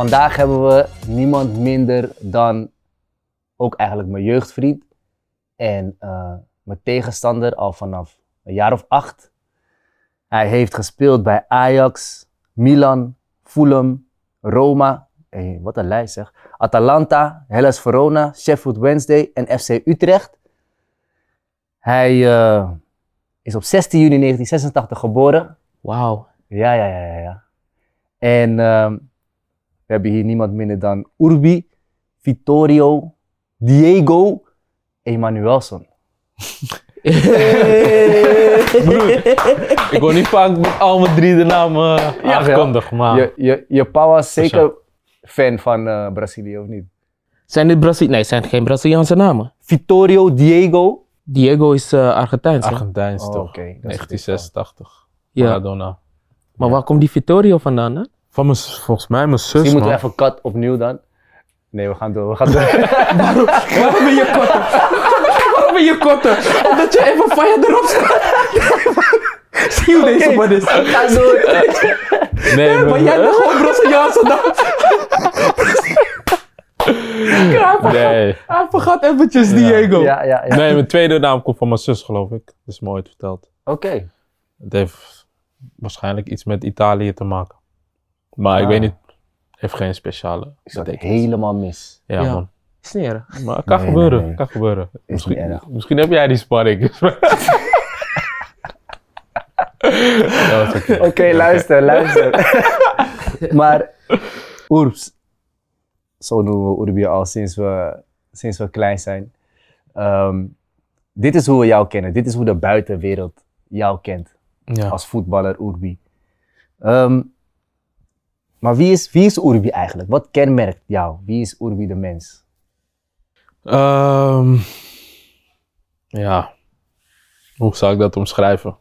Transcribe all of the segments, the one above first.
Vandaag hebben we niemand minder dan ook eigenlijk mijn jeugdvriend en eh, mijn tegenstander al vanaf een jaar of acht. Hij heeft gespeeld bij Ajax, Milan, Fulham, Roma, hey, wat een lijst zeg, Atalanta, Hellas Verona, Sheffield Wednesday en FC Utrecht. Hij eh, is op 16 juni 1986 geboren. Wauw. Ja, ja, ja, ja. En ehm, we hebben hier niemand minder dan Urbi, Vittorio, Diego, Emanuelson. Ik word niet vaak met al mijn drie de namen uh, aangekondigd, maar... Je, je, je pa was zeker fan van eh, Brazilië, of niet? Zijn dit Brazil... Nee, het zijn geen Braziliaanse namen. Vittorio, Diego. Diego is eh Argentijns. Argentijns Oh, toch? oké, dat is 1986. Ja. Maradona. Maar waar komt die Vittorio vandaan? Hè? Van mijn, volgens mij mijn zus, Misschien moeten we even cut opnieuw dan. Nee, we gaan door. We gaan door. Waarom ben je korter? Waarom ben je korter? Omdat je even fire erop staat. Zie je deze man is? Ga door. Nee, Maar mijn- jij bent gewoon Braziliaanse naam. Hij nee. Hij vergat eventjes Diego. Ja, ja, ja. nee, mijn tweede naam komt van mijn zus, geloof ik. Dat is me ooit verteld. Oké. Het heeft waarschijnlijk iets met Italië te maken. Maar ik Ah. weet niet, heeft geen speciale Ik zat betekenis. helemaal mis. Ja, Ja. man. Is niet erg. Maar het kan Nee, gebeuren, nee, nee. kan gebeuren. Misschien, erg. misschien heb jij die. Ja, is oké. Oké, luister, luister. maar Oerps, zo noemen we Urbi al sinds we, sinds we klein zijn. Ehm, dit is hoe we jou kennen. Dit is hoe de buitenwereld jou kent Ja. als voetballer Urbi. Ehm, maar wie is, wie is Urbi eigenlijk? Wat kenmerkt jou? Wie is Urbi de mens? Ehm, ja, hoe zou ik dat omschrijven?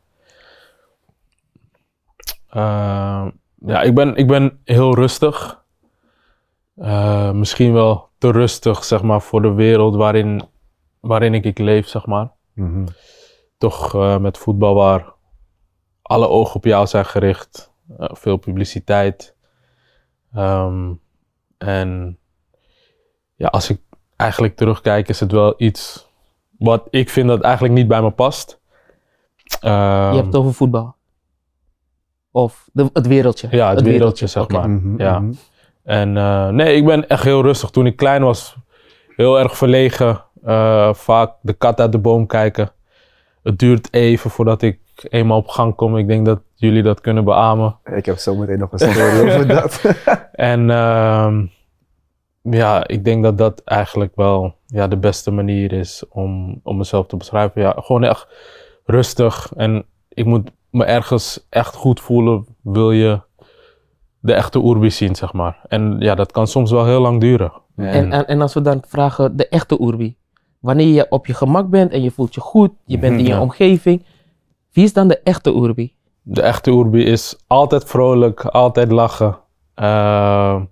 Ehm, ja, ik ben, ik ben heel rustig. Eh, misschien wel te rustig, zeg maar, voor de wereld waarin, waarin ik, ik leef, zeg maar. Toch eh, met voetbal waar alle ogen op jou zijn gericht. eh, veel publiciteit. Ehm, en ja, als ik eigenlijk terugkijk, is het wel iets wat ik vind dat eigenlijk niet bij me past. Ehm, Je hebt het over voetbal. Of de, het wereldje. Ja, het wereldje, zeg maar. Mhm, Ja. mhm. En eh, nee, ik ben echt heel rustig. Toen ik klein was, heel erg verlegen. eh, vaak de kat uit de boom kijken. Het duurt even voordat ik eenmaal op gang kom. Ik denk dat jullie dat kunnen beamen. Ik heb zometeen nog een story over dat. En ehm, ja, ik denk dat dat eigenlijk wel ja, de beste manier is om, om mezelf te beschrijven. Ja, gewoon echt rustig. En ik moet me ergens echt goed voelen, wil je de echte Urbi zien, zeg maar. En ja, dat kan soms wel heel lang duren. En, en, en als we dan vragen, de echte Urbi. Wanneer je op je gemak bent en je voelt je goed, je bent in je Ja. omgeving. Wie is dan de echte Urbi? De echte Urbi is altijd vrolijk, altijd lachen. Ehm,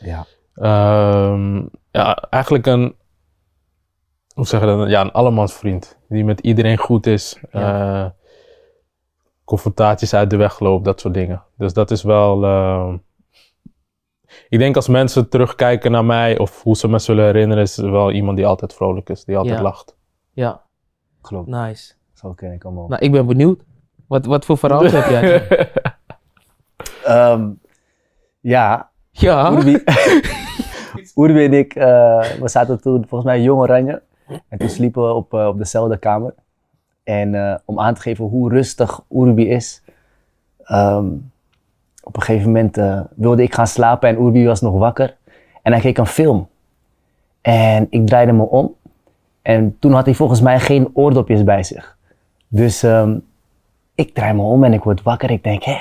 ja. Ehm, ja, eigenlijk een, hoe zeg je dat? Ja, een allemansvriend. Die met iedereen goed is. eh, confrontaties uit de weg loopt, dat soort dingen. Dus dat is wel. ehm, ik denk als mensen terugkijken naar mij of hoe ze me zullen herinneren, is het wel iemand die altijd vrolijk is, die altijd Ja. lacht. Ja, Klopt. nice. Ik ook. Nou, ik ben benieuwd. Wat, wat voor verhaal heb jij? Ehm, ja, Ja. Urbi, Urbi en ik, eh, we zaten toen volgens mij jong oranje. En toen sliepen we op, eh, op dezelfde kamer. En eh, om aan te geven hoe rustig Urbi is. ehm, op een gegeven moment wilde ik gaan slapen en Urbi was nog wakker. En hij keek een film. En ik draaide me om. En toen had hij volgens mij geen oordopjes bij zich. Dus ehm, ik draai me om en ik word wakker. Ik denk, hè,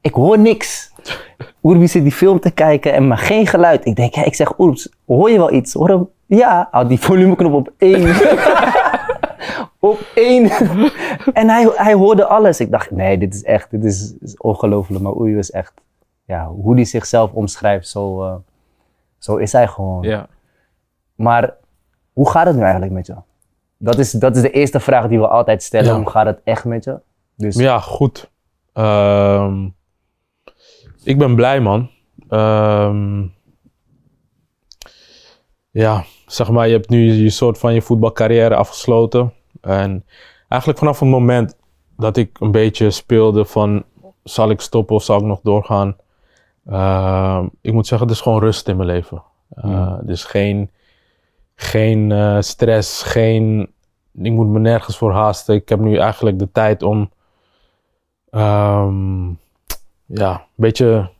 ik hoor niks. Urbi zit die film te kijken en maar geen geluid. Ik denk, hè, ik zeg, Oerbs, hoor je wel iets? Hoor hem? Ja, houd die volumeknop op één. op één. en hij, hij hoorde alles. Ik dacht, nee, dit is echt, dit is, is ongelooflijk. Maar Urbi is echt, ja, hoe hij zichzelf omschrijft, zo, eh, zo is hij gewoon. ja. Maar hoe gaat het nu eigenlijk met je? Dat is, dat is de eerste vraag die we altijd stellen. Ja. Hoe gaat het echt met je? Dus Ja, goed. Ehm, ik ben blij, man. Ehm, ja, zeg maar, je hebt nu je soort van je voetbalcarrière afgesloten. En eigenlijk vanaf het moment dat ik een beetje speelde van, zal ik stoppen of zal ik nog doorgaan? Uh, ik moet zeggen, er is gewoon rust in mijn leven. Uh, Dus geen, geen uh, stress, geen, ik moet me nergens voor haasten. Ik heb nu eigenlijk de tijd om, um, ja, een beetje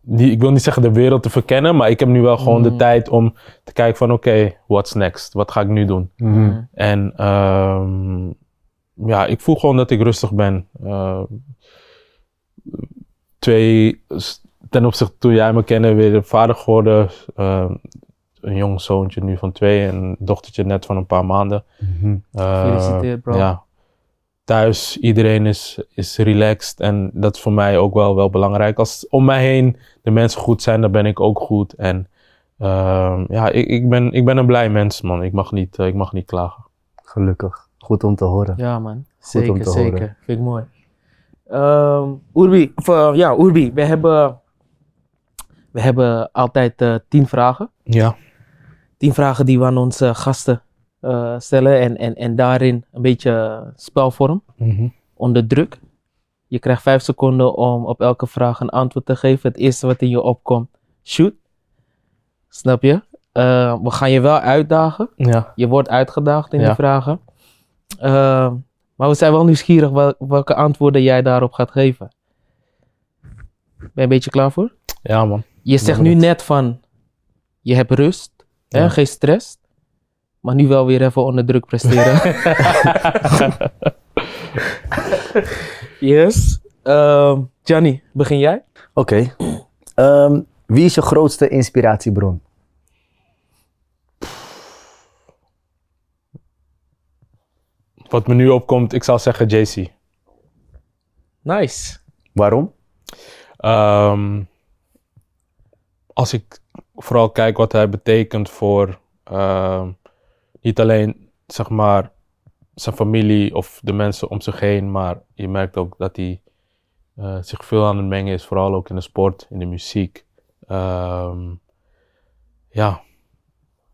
die, ik wil niet zeggen de wereld te verkennen, maar ik heb nu wel gewoon de tijd om te kijken van oké, okay, what's next? Wat ga ik nu doen? Mm. En um, ja, ik voel gewoon dat ik rustig ben. Uh, twee, ten opzichte toen jij me kende, weer vader geworden. Uh, een jong zoontje nu van twee en een dochtertje net van een paar maanden. Mhm. Uh, Gefeliciteerd, bro. Ja. Thuis, iedereen is, is relaxed en dat is voor mij ook wel, wel belangrijk. Als om mij heen de mensen goed zijn, dan ben ik ook goed. En uh, ja, ik, ik, ben, ik ben een blij mens, man. Ik mag niet, uh, ik mag niet klagen. Gelukkig. Goed om te horen. Ja, man. Zeker, te zeker. horen. Vind ik mooi. Um, Urbi, of, uh, ja, Urbi, we hebben, we hebben altijd uh, tien vragen. Ja. Tien vragen die we aan onze gasten uh, stellen en, en, en daarin een beetje spelvorm, Mm -hmm. onder druk. Je krijgt vijf seconden om op elke vraag een antwoord te geven. Het eerste wat in je opkomt, shoot. Snap je? Uh, we gaan je wel uitdagen. Ja. Je wordt uitgedaagd in Ja. die vragen. Uh, maar we zijn wel nieuwsgierig wel, welke antwoorden jij daarop gaat geven. Ben je een beetje klaar voor? Ja, man. Je zegt nu net van, je hebt rust, hè, Ja. geen stress. Maar nu wel weer even onder druk presteren. yes. Uh, Gianni, begin jij? Oké. Ehm, wie is je grootste inspiratiebron? Wat me nu opkomt, ik zou zeggen JC. Nice. Waarom? Um, als ik vooral kijk wat hij betekent voor uh, niet alleen zeg maar zijn familie of de mensen om zich heen, maar je merkt ook dat hij uh, zich veel aan het mengen is, vooral ook in de sport, in de muziek. Um, ja,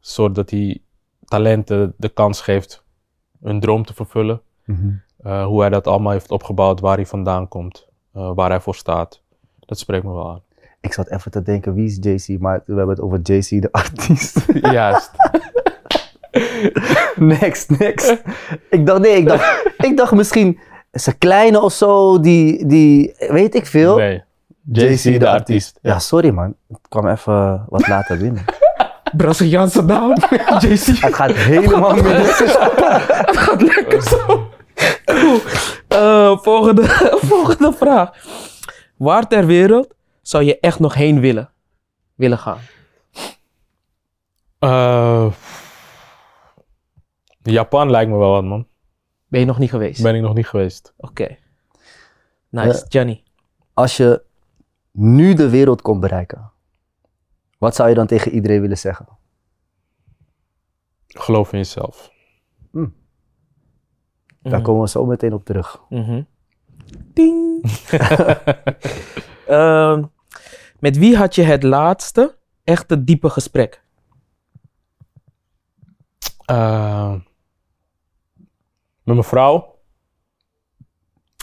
soort dat hij talenten de kans geeft hun droom te vervullen. Mm -hmm. uh, hoe hij dat allemaal heeft opgebouwd, waar hij vandaan komt, uh, waar hij voor staat. Dat spreekt me wel aan. Ik zat even te denken, wie is JC? Maar we hebben het over JC, de artiest. Juist. next, next. ik dacht, nee, ik dacht, ik dacht misschien zijn kleine of zo, die, die weet ik veel. Nee, JC, de, de artiest. Ja. ja, sorry man. Het kwam even wat later binnen. Braziliaanse naam, JC. Het gaat helemaal mis. Het gaat lekker zo. Cool. Uh, volgende, volgende vraag. Waar ter wereld zou je echt nog heen willen, willen gaan? Uh, Japan lijkt me wel wat, man. Ben je nog niet geweest? Ben ik nog niet geweest. Oké. Okay. Nice. Uh, Gianni. Als je nu de wereld kon bereiken, wat zou je dan tegen iedereen willen zeggen? Geloof in jezelf. Hm. Daar mm. komen we zo meteen op terug. Mm -hmm. Ding! Uh, met wie had je het laatste echte diepe gesprek? Uh, met mijn vrouw.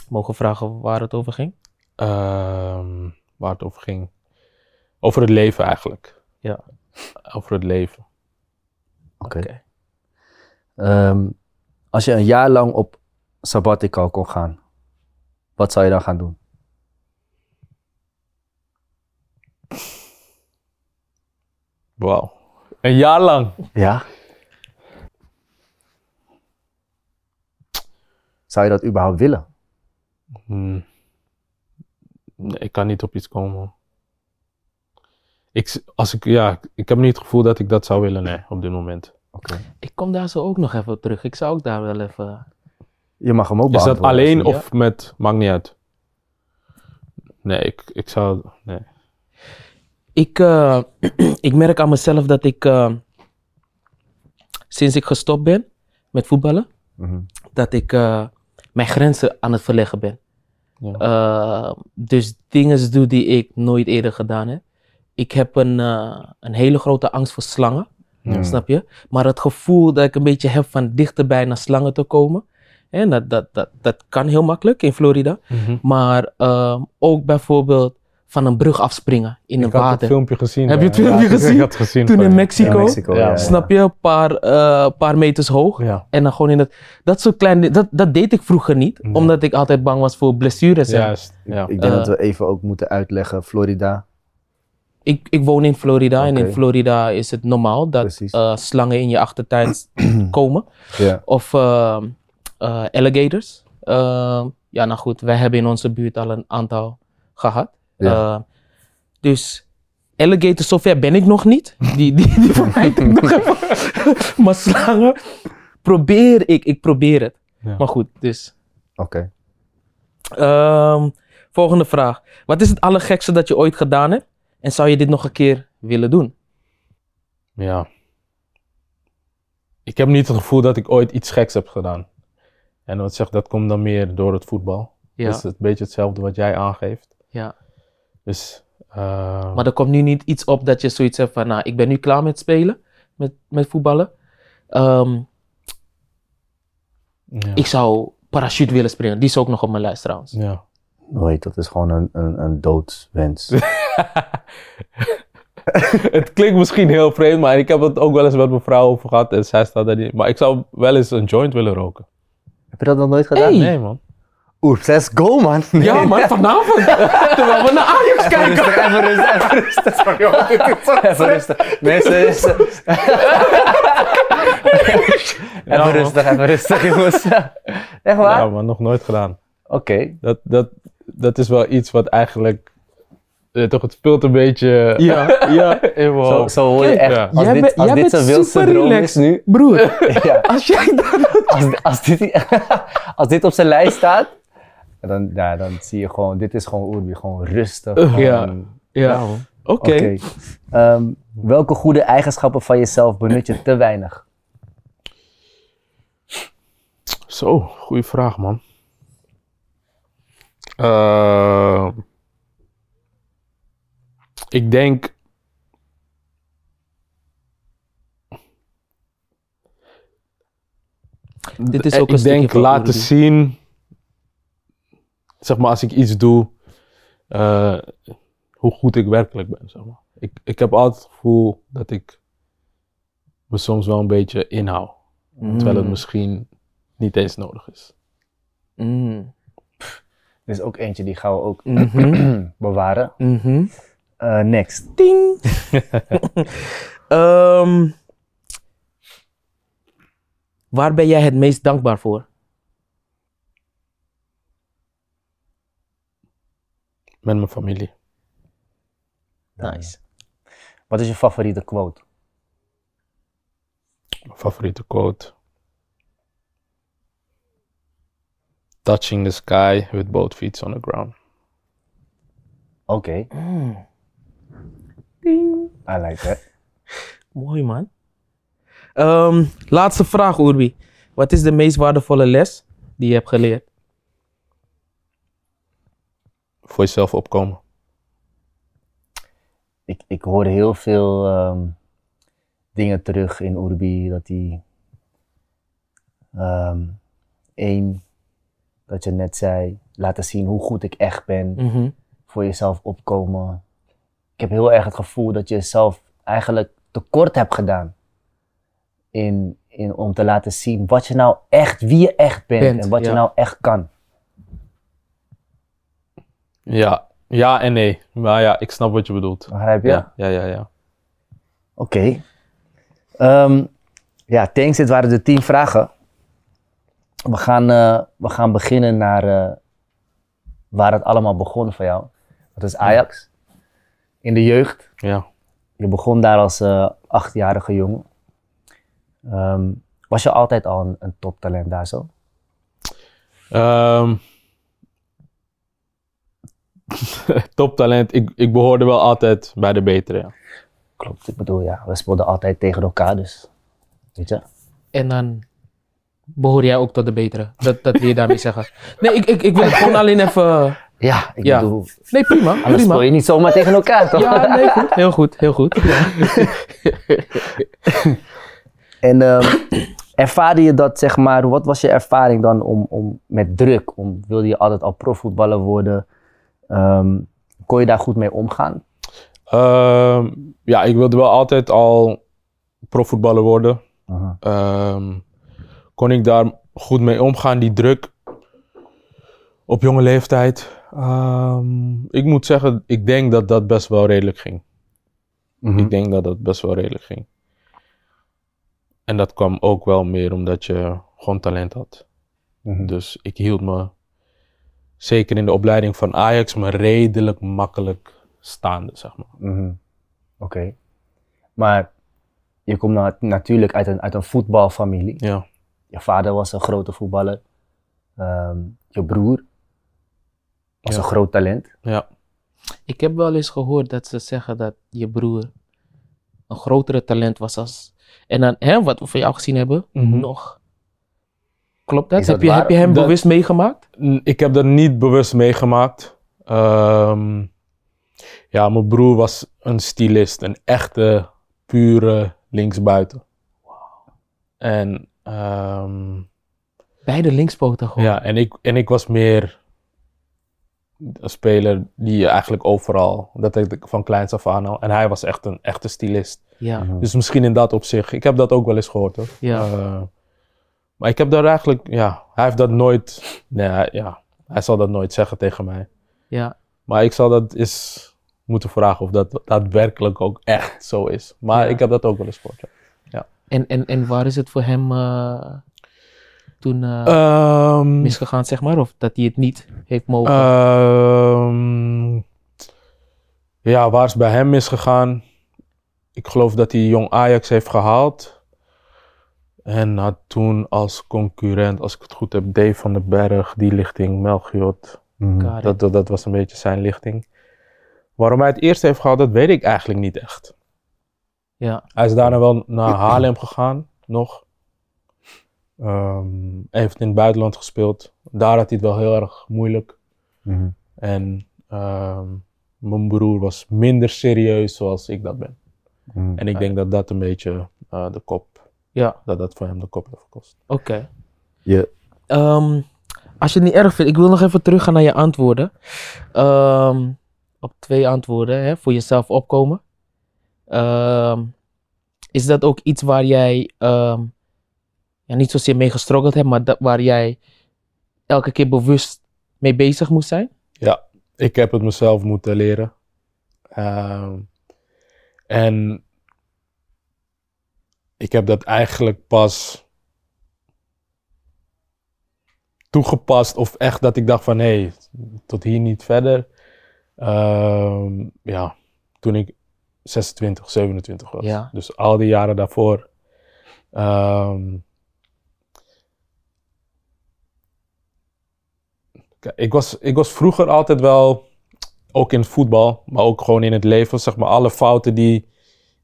Mogen vragen waar het over ging? Uh, waar het over ging. Over het leven eigenlijk. Ja. Over het leven. Oké. Okay. Okay. Um, als je een jaar lang op sabbatical kon gaan, wat zou je dan gaan doen? Wauw. Een jaar lang? Ja. Zou je dat überhaupt willen? Hmm. Nee, ik kan niet op iets komen. Ik, als ik, ja, ik heb niet het gevoel dat ik dat zou willen, nee, op dit moment. Oké. Okay. Ik kom daar zo ook nog even op terug. Ik zou ook daar wel even... Je mag hem ook Is dat alleen ja. of met... Maakt niet uit. Nee, ik, ik zou... Nee. Ik, uh, ik merk aan mezelf dat ik... Uh, sinds ik gestopt ben met voetballen... Mm -hmm. Dat ik uh, mijn grenzen aan het verleggen ben. Ja. Dus dingen doe die ik nooit eerder gedaan heb. Ik heb een, een hele grote angst voor slangen. Mm. Snap je? Maar het gevoel dat ik een beetje heb van dichterbij naar slangen te komen. hè, dat, dat, dat, dat kan heel makkelijk in Florida. Mhm. Maar ehm, ook bijvoorbeeld van een brug afspringen in Ik het had het water. filmpje gezien. Heb je het eh, filmpje ja, gezien? Ik had het gezien. Toen in je. Mexico. Ja, Mexico, Ja. ja, ja. Snap je? Een paar, eh, paar meters hoog. Ja. En dan gewoon in het... Dat soort kleine... Dat, dat deed ik vroeger niet. Nee. Omdat ik altijd bang was voor blessures. en- Juist. Ja. Ik denk Eh. dat we even ook moeten uitleggen, Florida. Ik, ik woon in Florida. En in Florida is het normaal dat eh, slangen in je achtertuin komen. Ja. Of ehm, eh, alligators. Ehm, ja, nou goed. Wij hebben in onze buurt al een aantal gehad. Ja. Eh, dus alligators, zover ben ik nog niet. Die, die, die vermijd ik nog even. maar slangen probeer ik. Ik probeer het. Ja. Maar goed, dus... Oké. Ehm, volgende vraag. Wat is het allergekste dat je ooit gedaan hebt? En zou je dit nog een keer willen doen? Ja. Ik heb niet het gevoel dat ik ooit iets geks heb gedaan. En wat zegt, dat komt dan meer door het voetbal. Ja, Dat is een beetje hetzelfde wat jij aangeeft. ja. Dus, eh, Maar er komt nu niet iets op dat je zoiets hebt van, nou, ik ben nu klaar met spelen, met, met voetballen. Ehm, ja. Ik zou parachute willen springen. Die is ook nog op mijn lijst trouwens. ja. Nooit, dat is gewoon een, een, een doodswens. het klinkt misschien heel vreemd, maar ik heb het ook wel eens met mijn vrouw over gehad. En zij staat daar niet. Maar ik zou wel eens een joint willen roken. Heb je dat nog nooit gedaan? Hey. Nee, man. Oeh, let's go, man. Ja, maar vanavond, terwijl we naar Ajax kijken. Rustig, even rustig, even rustig. Sorry, dit is zo Even rustig. Mensen, is- even man. rustig, even rustig, jongens. Echt waar? Ja, maar nog nooit gedaan. Oké. Dat, dat, dat is wel iets wat eigenlijk. eh, toch, het speelt een beetje. Ja, ja. Zo, zo hoor je echt, ja. als Jij dit, als dit zijn wildste super droom is nu... Broer, Ja, als jij dat... als, als, dit, als dit op zijn lijst staat, dan, ja, dan zie je gewoon, dit is gewoon Urbi, gewoon rustig. Ja. gewoon- Ja, oké. Oké. Ehm, welke goede eigenschappen van jezelf benut je te weinig? Zo, goede vraag, man. Eh, ik denk. Dit is Eh, ook een ik denk laten zien, zeg maar, als ik iets doe, eh, hoe goed ik werkelijk ben. Zeg maar. ik, ik heb altijd het gevoel dat ik me soms wel een beetje inhoud, terwijl het Mm. misschien niet eens nodig is. Mm. Er is ook eentje die gaan we ook Mhm. bewaren. Mhm. Eh, next. Ding. Ehm, waar ben jij het meest dankbaar voor? Met mijn familie. Nice. Wat is je favoriete quote? Mijn favoriete quote. Touching the sky with both feet on the ground. Oké, Mm. Ding. I like that. Mooi man. Ehm, laatste vraag, Urbi. Wat is de meest waardevolle les die je hebt geleerd? Voor jezelf opkomen. Ik, ik hoor heel veel ehm, dingen terug in Urbi, dat die ehm één, dat je net zei, laten zien hoe goed ik echt ben, Mhm. voor jezelf opkomen. Ik heb heel erg het gevoel dat je jezelf eigenlijk tekort hebt gedaan. In, in, om te laten zien wat je nou echt, wie je echt bent, Bent, en wat je nou echt kan. Ja, ja en nee. Maar ja, ik snap wat je bedoelt. Begrijp je? Ja, ja, ja. ja. Oké. Ehm, ja, thanks. Dit waren de tien vragen. We gaan, eh, we gaan beginnen naar eh, waar het allemaal begon voor jou. Dat is Ajax. In de jeugd. ja. Je begon daar als eh, achtjarige jongen. Ehm, was je altijd al een, een toptalent daar zo? Ehm, toptalent. Ik, ik behoorde wel altijd bij de betere. Ja. Klopt, ik bedoel ja, we speelden altijd tegen elkaar, dus weet je. En dan behoor jij ook tot de betere. Dat, dat wil je daarmee zeggen. Nee, ik, ik, ik wil het gewoon alleen even Ja, ik Ja. bedoel, Nee, prima. anders prima. speel je niet zomaar tegen elkaar, toch? Ja, nee, goed. Heel goed, heel goed. Ja. En ehm, ervaarde je dat, zeg maar, wat was je ervaring dan om, om met druk? Om, wilde je altijd al profvoetballer worden? Ehm, kon je daar goed mee omgaan? Ehm, ja, ik wilde wel altijd al profvoetballer worden. Ehm, kon ik daar goed mee omgaan, die druk op jonge leeftijd? Ik moet zeggen, ik denk dat dat best wel redelijk ging. Mhm. Ik denk dat dat best wel redelijk ging. En dat kwam ook wel meer omdat je gewoon talent had. Mhm. Dus ik hield me, zeker in de opleiding van Ajax, me redelijk makkelijk staande, zeg maar. Mhm. Oké. Maar je komt na- natuurlijk uit een, uit een voetbalfamilie. Ja, Je vader was een grote voetballer. Ehm, je broer was Ja. een groot talent. ja. Ik heb wel eens gehoord dat ze zeggen dat je broer een grotere talent was als... En dan, hè, wat we van jou gezien hebben, Mhm. nog. Klopt dat? Heb, je, waar? heb je hem Dat- bewust meegemaakt? Ik heb dat niet bewust meegemaakt. Ehm, ja, mijn broer was een stylist, een echte, pure linksbuiten. En, ehm, Beide linkspoten gewoon. ja, en, ik, en ik was meer een speler die je eigenlijk overal, dat heb ik van kleins af aan al. En hij was echt een echte stylist. Ja, Dus misschien in dat opzicht. Ik heb dat ook wel eens gehoord hoor. ja. Eh, maar ik heb daar eigenlijk, ja, hij heeft dat nooit, nee, hij- ja, hij zal dat nooit zeggen tegen mij. ja. Maar ik zal dat eens moeten vragen of dat daadwerkelijk ook echt zo is. Maar Ja. ik heb dat ook wel eens gehoord. ja. En, en, en waar is het voor hem eh, toen eh, Ehm, misgegaan, zeg maar? Of dat hij het niet heeft mogen? ehm, ja, waar is bij hem misgegaan? Ik geloof dat hij Jong Ajax heeft gehaald. En had toen als concurrent, als ik het goed heb, Dave van den Berg, die lichting, Melchiot. Karin. Dat, dat, dat was een beetje zijn lichting. Waarom hij het eerst heeft gehaald, dat weet ik eigenlijk niet echt. Ja, Hij is daarna wel naar Haarlem gegaan, nog. Hij heeft in het buitenland gespeeld. Daar had hij het wel heel erg moeilijk. Mhm. En ehm, mijn broer was minder serieus zoals ik dat ben. Mhm. En ik denk dat dat een beetje eh, de kop, ja. dat dat voor hem de kop heeft gekost. oké. Je, Ehm, als je het niet erg vindt, ik wil nog even teruggaan naar je antwoorden. Ehm, op twee antwoorden, hè, voor jezelf opkomen. Ehm, is dat ook iets waar jij ja, niet zozeer mee gestruggeld hebt, maar dat, waar jij elke keer bewust mee bezig moest zijn? Ja, ik heb het mezelf moeten leren. En ik heb dat eigenlijk pas toegepast of echt dat ik dacht van hé, hey, tot hier niet verder. Ehm, ja, toen ik 26, 27 was. Ja. Dus al die jaren daarvoor. ehm, ik, was, ik was vroeger altijd wel, ook in het voetbal, maar ook gewoon in het leven, zeg maar, alle fouten die,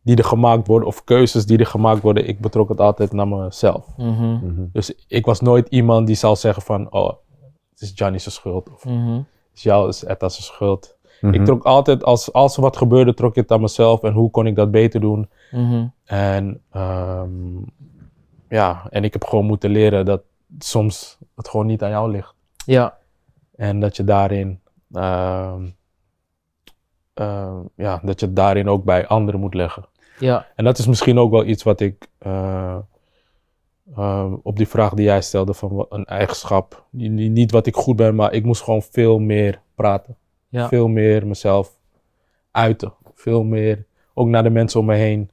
die er gemaakt worden, of keuzes die er gemaakt worden, ik betrok het altijd naar mezelf. Mhm, Mhm. Dus ik was nooit iemand die zal zeggen van, oh, het is Gianni's schuld, of mhm, het is jou, het is Etta's schuld. Mhm. Ik trok altijd, als, als er wat gebeurde, trok ik het aan mezelf en hoe kon ik dat beter doen. mhm. En ehm, ja, en ik heb gewoon moeten leren dat soms het gewoon niet aan jou ligt. Ja, En dat je daarin, ehm, ehm, ja, dat je het daarin ook bij anderen moet leggen. Ja, En dat is misschien ook wel iets wat ik eh, ehm, op die vraag die jij stelde van wat- een eigenschap, niet wat ik goed ben, maar ik moest gewoon veel meer praten. ja. Veel meer mezelf uiten. Veel meer, ook naar de mensen om me heen.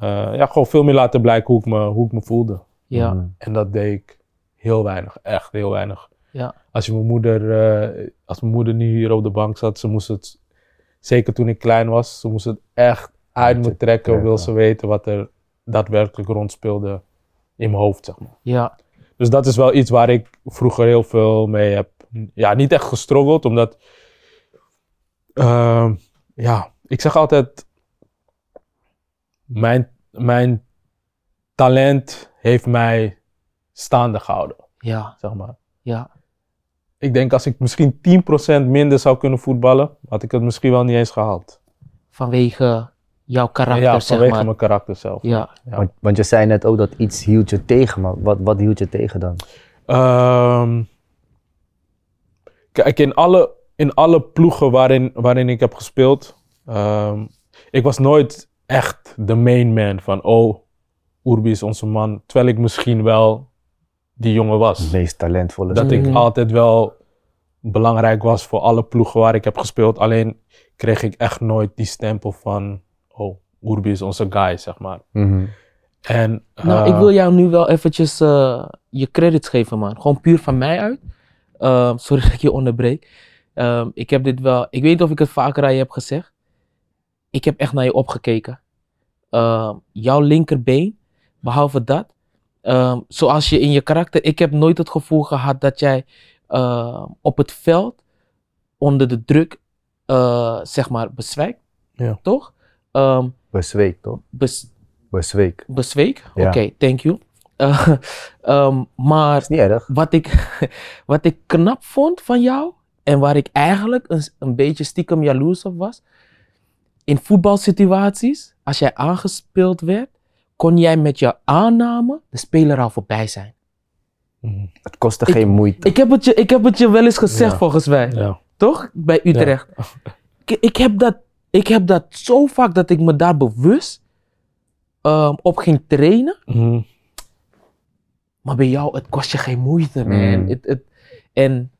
Eh, ja, gewoon veel meer laten blijken hoe ik me, hoe ik me voelde. ja. Mhm. En dat deed ik heel weinig, echt heel weinig. Ja. Als je mijn moeder, eh, als mijn moeder nu hier op de bank zat, ze moest het, zeker toen ik klein was, ze moest het echt uit me trekken, trekken. wil ze weten wat er daadwerkelijk rondspeelde in mijn hoofd, zeg maar. ja. Dus dat is wel iets waar ik vroeger heel veel mee heb, ja, niet echt gestruggeld, omdat, ehm, ja, ik zeg altijd, mijn, mijn talent heeft mij staande gehouden ja. zeg maar. Ja, ik denk als ik misschien 10% minder zou kunnen voetballen, had ik het misschien wel niet eens gehaald. Vanwege jouw karakter, ja, zeg vanwege maar. mijn karakter zelf. Ja. Ja. Want, want je zei net ook dat iets hield je tegen, maar wat, wat hield je tegen dan? Ehm, kijk, in alle, in alle ploegen waarin, waarin ik heb gespeeld, ehm, ik was nooit echt de main man van, oh, Urbi is onze man. Terwijl ik misschien wel die jongen was. Het meest talentvolle Dat ik Mhm. altijd wel belangrijk was voor alle ploegen waar ik heb gespeeld. Alleen kreeg ik echt nooit die stempel van, oh, Urbi is onze guy, zeg maar. Mhm. En, Nou, eh, ik wil jou nu wel eventjes eh, je credits geven, man. Gewoon puur van mij uit. Ehm, sorry dat ik je onderbreek. Ehm, ik heb dit wel... Ik weet niet of ik het vaker aan je heb gezegd. Ik heb echt naar je opgekeken. Ehm, jouw linkerbeen, behalve dat. ehm, zoals je in je karakter... Ik heb nooit het gevoel gehad dat jij op het veld onder de druk, eh, zeg maar, bezwijkt. Ja. Toch? Ehm, Bezweek, toch? bes- Bezweek. bezweek? Ja. Oké, thank you. Eh, ehm, maar Is niet erg. wat ik, wat ik knap vond van jou en waar ik eigenlijk een, een beetje stiekem jaloers op was, in voetbalsituaties, als jij aangespeeld werd, kon jij met je aanname de speler al voorbij zijn. mhm, Het kostte Ik- geen moeite. Ik heb het je, ik heb het je wel eens gezegd Ja. volgens mij, ja. toch? Bij Utrecht. Ik, ik, heb dat, ik heb dat zo vaak dat ik me daar bewust ehm, op ging trainen. Mhm. Maar bij jou, het kost je geen moeite, man. Mm. Het, het, en,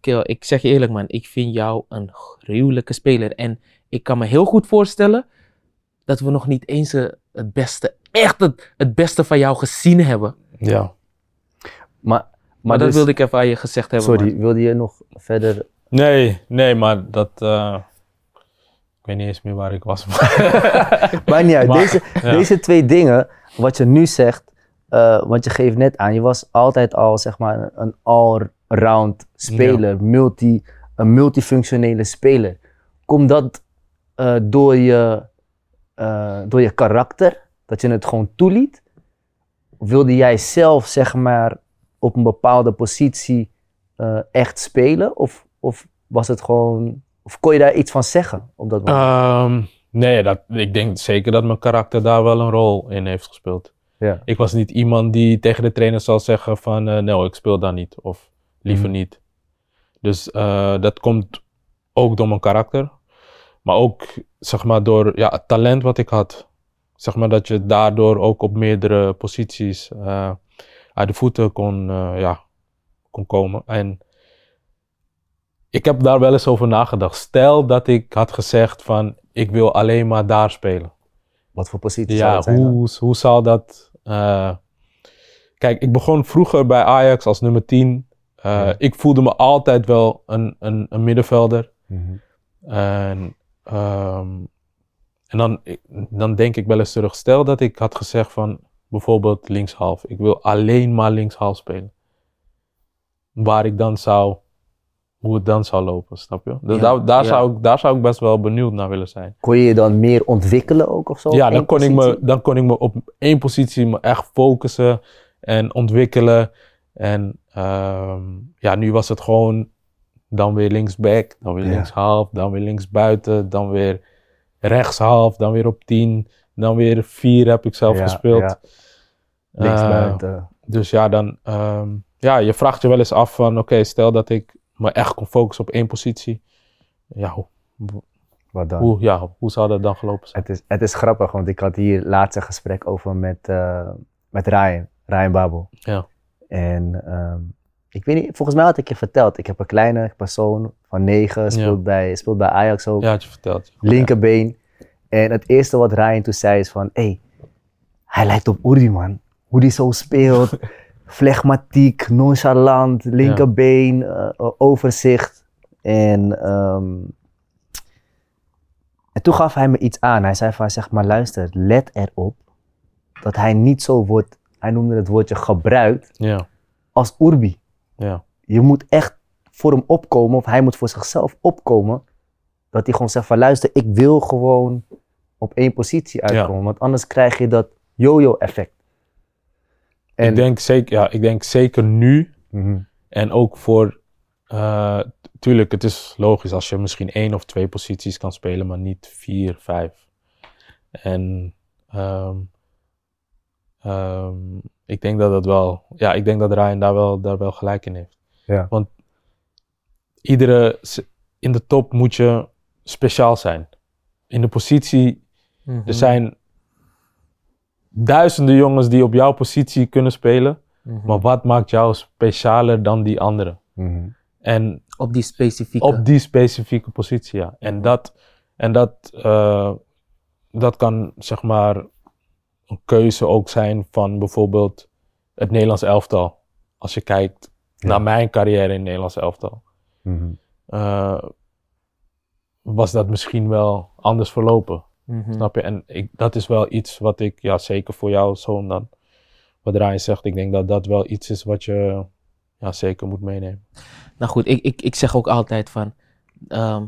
kill, ik zeg je eerlijk, man. Ik vind jou een gruwelijke speler. En ik kan me heel goed voorstellen dat we nog niet eens eh, het beste, echt het, het beste van jou gezien hebben. ja. Maar, maar, Maar, dat dus- wilde ik even aan je gezegd hebben, Sorry, man. wilde je nog verder... Nee, nee, maar dat. eh, ik weet niet eens meer waar ik was. Maar, Maar niet uit. Maar, deze, ja. deze twee dingen, wat je nu zegt, eh want je geeft net aan, je was altijd al zeg maar een all-round speler, multi, een multifunctionele speler. Komt dat eh, door, je, eh, door je karakter, dat je het gewoon toeliet? Of wilde jij zelf zeg maar op een bepaalde positie echt spelen? Of, of was het gewoon, of kon je daar iets van zeggen op dat moment? Ehm, nee, dat, ik denk zeker dat mijn karakter daar wel een rol in heeft gespeeld. ja. Ik was niet iemand die tegen de trainer zal zeggen van, eh nee, ik speel daar niet. Of liever Mhm. niet. Dus eh, dat komt ook door mijn karakter. Maar ook, zeg maar, door ja, het talent wat ik had. Zeg maar dat je daardoor ook op meerdere posities eh, uit de voeten kon, ja, kon komen. En ik heb daar wel eens over nagedacht. Stel dat ik had gezegd van, ik wil alleen maar daar spelen. Wat voor positie zou het zijn dan? hoe, hoe zal dat... eh, Kijk, ik begon vroeger bij Ajax als nummer 10. Eh, Ja. Ik voelde me altijd wel een, een, een middenvelder. Mhm. En, ehm, en dan, dan denk ik wel eens terug. Stel dat ik had gezegd van bijvoorbeeld linkshalf. Ik wil alleen maar linkshalf spelen. Waar ik dan zou... Hoe het dan zou lopen, snap je? Dus Ja, daar, daar, ja. zou ik, daar zou ik best wel benieuwd naar willen zijn. Kon je je dan meer ontwikkelen ook of zo? Ja, dan kon, ik me, dan kon ik me op één positie me echt focussen en ontwikkelen. En ehm, ja, nu was het gewoon dan weer linksback, dan weer linkshalf, dan weer linksbuiten, dan weer rechtshalf, dan weer op 10, dan weer 4 heb ik zelf gespeeld. ja. Eh, Linksbuiten. dus ja, dan, ehm, ja, je vraagt je wel eens af van, oké, stel dat ik me echt kon focussen op één positie. Ja, hoe, Wat dan? hoe, ja, hoe zou dat dan gelopen zijn? Het, is, het is grappig, want ik had hier laatst een gesprek over met, eh, met Ryan, Ryan Babel. Ja. En ehm, ik weet niet, volgens mij had ik je verteld, ik heb een kleine persoon van negen, speelt, bij, speelt bij Ajax ook, Ja, had je verteld. linkerbeen. En het eerste wat Ryan toen zei is van, hé, hey, hij lijkt op Uri man. Hoe die zo speelt, flegmatiek, nonchalant, linkerbeen, eh, overzicht. En, ehm, en toen gaf hij me iets aan. Hij zei van, zeg maar, luister, let erop dat hij niet zo wordt, hij noemde het woordje gebruikt, Ja, als Urbi. ja. Je moet echt voor hem opkomen, of hij moet voor zichzelf opkomen, dat hij gewoon zegt van, luister, ik wil gewoon op één positie uitkomen, want anders krijg je dat yo-yo effect. En, Ik, denk zeker, ja, ik denk zeker nu Mhm. en ook voor eh, tuurlijk, het is logisch als je misschien één of twee posities kan spelen, maar niet vier, vijf. En ehm, ehm, ik denk dat dat wel, ja, ik denk dat Ryan daar wel, daar wel gelijk in heeft. Ja. Want iedere, in de top moet je speciaal zijn. In de positie, Mhm. er zijn duizenden jongens die op jouw positie kunnen spelen. Mhm. Maar wat maakt jou specialer dan die anderen? Mhm. En Op die specifieke. op die specifieke positie, ja. En dat, en dat, eh, dat kan zeg maar een keuze ook zijn van bijvoorbeeld het Nederlands elftal. Als je kijkt Ja. naar mijn carrière in het Nederlands elftal, Mhm. eh, was dat misschien wel anders verlopen. Mhm. Snap je? En ik, dat is wel iets wat ik, ja, zeker voor jouw zoon dan, wat Ryan zegt, ik denk dat dat wel iets is wat je ja, zeker moet meenemen. Nou goed, ik, ik, ik zeg ook altijd van, ehm,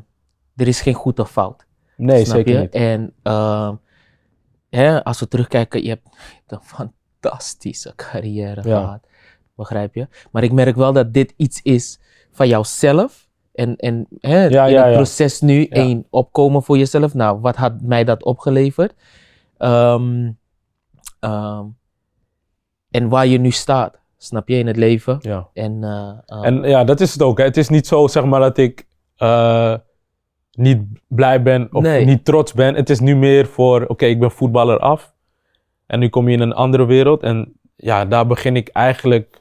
er is geen goed of fout. Nee, zeker je? niet. En ehm, hè, als we terugkijken, je hebt een fantastische carrière Ja. gehad. Begrijp je? Maar ik merk wel dat dit iets is van jouzelf. En, en hè, Ja, in ja, het proces nu één opkomen voor jezelf. Nou, wat had mij dat opgeleverd? Ehm, ehm, en waar je nu staat, snap je, in het leven. Ja. En, eh, ehm, En ja, dat is het ook. Hè. Het is niet zo, zeg maar, dat ik eh, niet blij ben of Nee. niet trots ben. Het is nu meer voor, oké, ik ben voetballer af. En nu kom je in een andere wereld. En ja, daar begin ik eigenlijk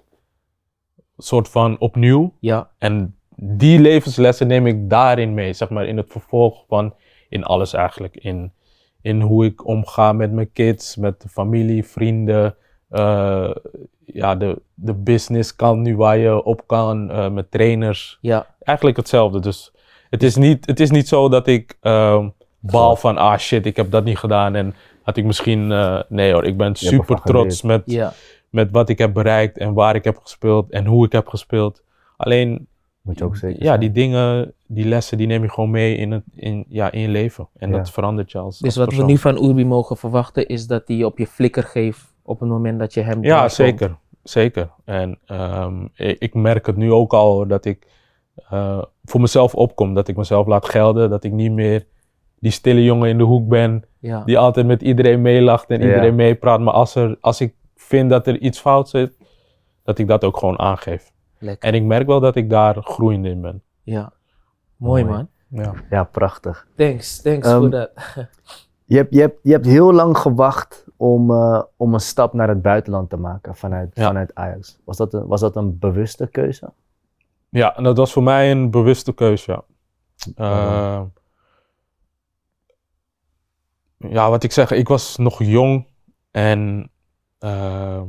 soort van opnieuw. ja, En die levenslessen neem ik daarin mee, zeg maar, in het vervolg van, in alles eigenlijk. In, in hoe ik omga met mijn kids, met de familie, vrienden. eh, ja, de, de business kant nu waar je op kan, eh, met trainers. ja, Eigenlijk hetzelfde. Dus het is niet, het is niet zo dat ik ehm bal van, ah shit, ik heb dat niet gedaan. En had ik misschien, eh, nee hoor, ik ben super trots met, ja. met wat ik heb bereikt en waar ik heb gespeeld en hoe ik heb gespeeld. Alleen, Moet je ook zeker ja, zijn. die dingen, die lessen, die neem je gewoon mee in, het, in, ja, in je leven. En Ja. dat verandert je als Dus als wat we nu van Urbi mogen verwachten is dat hij op je flikker geeft op het moment dat je hem Ja, zeker. Zeker. En ehm, ik, ik merk het nu ook al dat ik eh, voor mezelf opkom. Dat ik mezelf laat gelden. Dat ik niet meer die stille jongen in de hoek ben. Ja. Die altijd met iedereen meelacht en Ja. iedereen meepraat. Maar als, er, als ik vind dat er iets fout zit, dat ik dat ook gewoon aangeef. Lekker. En ik merk wel dat ik daar groeiend in ben. Ja. Mooi, Mooi. man. Ja. Ja, prachtig. Thanks, thanks Ehm, voor dat. Je hebt, je hebt, je hebt heel lang gewacht om, eh, om een stap naar het buitenland te maken vanuit, Ja. vanuit Ajax. Was dat, een, was dat een bewuste keuze? Ja, en dat was voor mij een bewuste keuze, ja. Eh, ja, wat ik zeg, ik was nog jong en eh,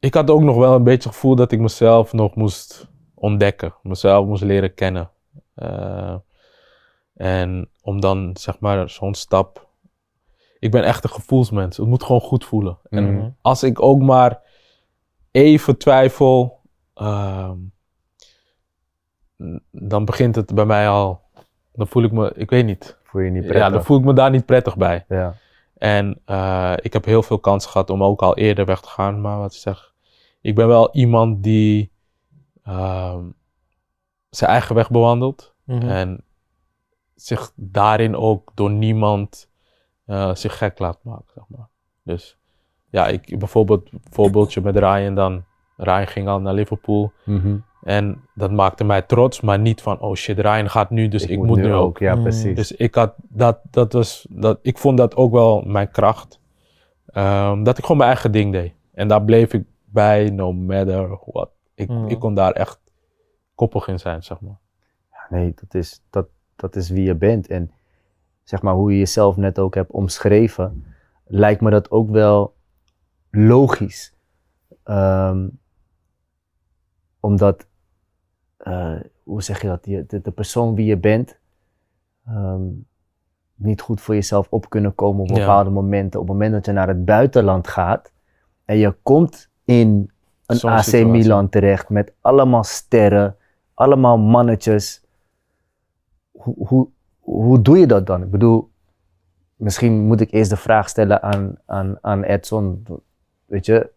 ik had ook nog wel een beetje het gevoel dat ik mezelf nog moest ontdekken, mezelf moest leren kennen. Eh, en om dan zeg maar zo'n stap. Ik ben echt een gevoelsmens. Het moet gewoon goed voelen. En Mhm. als ik ook maar even twijfel, ehm, dan begint het bij mij al. Dan voel ik me, ik weet niet. Voel je niet prettig? Ja, dan voel ik me daar niet prettig bij. Ja. En eh, ik heb heel veel kansen gehad om ook al eerder weg te gaan. Maar wat ik zeg, ik ben wel iemand die ehm, zijn eigen weg bewandelt. Mhm. En zich daarin ook door niemand eh, zich gek laat maken, zeg maar. Dus ja, ik, bijvoorbeeld, voorbeeldje met Ryan dan. Ryan ging al naar Liverpool. Mhm. En dat maakte mij trots, maar niet van, oh shit, Ryan gaat nu, dus ik, moet, nu ook. Ja, Mm. precies. Dus ik had dat, dat was, dat, ik vond dat ook wel mijn kracht. Ehm, dat ik gewoon mijn eigen ding deed. En daar bleef ik bij, no matter what. Ik, Mm. ik kon daar echt koppig in zijn, zeg maar. Nee, dat is, dat, dat is wie je bent. En zeg maar hoe je jezelf net ook hebt omschreven, lijkt me dat ook wel logisch. Ehm, omdat, eh, hoe zeg je dat, je, de, de persoon wie je bent, ehm, niet goed voor jezelf op kunnen komen op Ja. bepaalde momenten. Op het moment dat je naar het buitenland gaat en je komt in een Zo'n AC situatie. Milan terecht met allemaal sterren, allemaal mannetjes. Hoe, hoe, hoe doe je dat dan? Ik bedoel, misschien moet ik eerst de vraag stellen aan, aan, aan Edson. Weet je,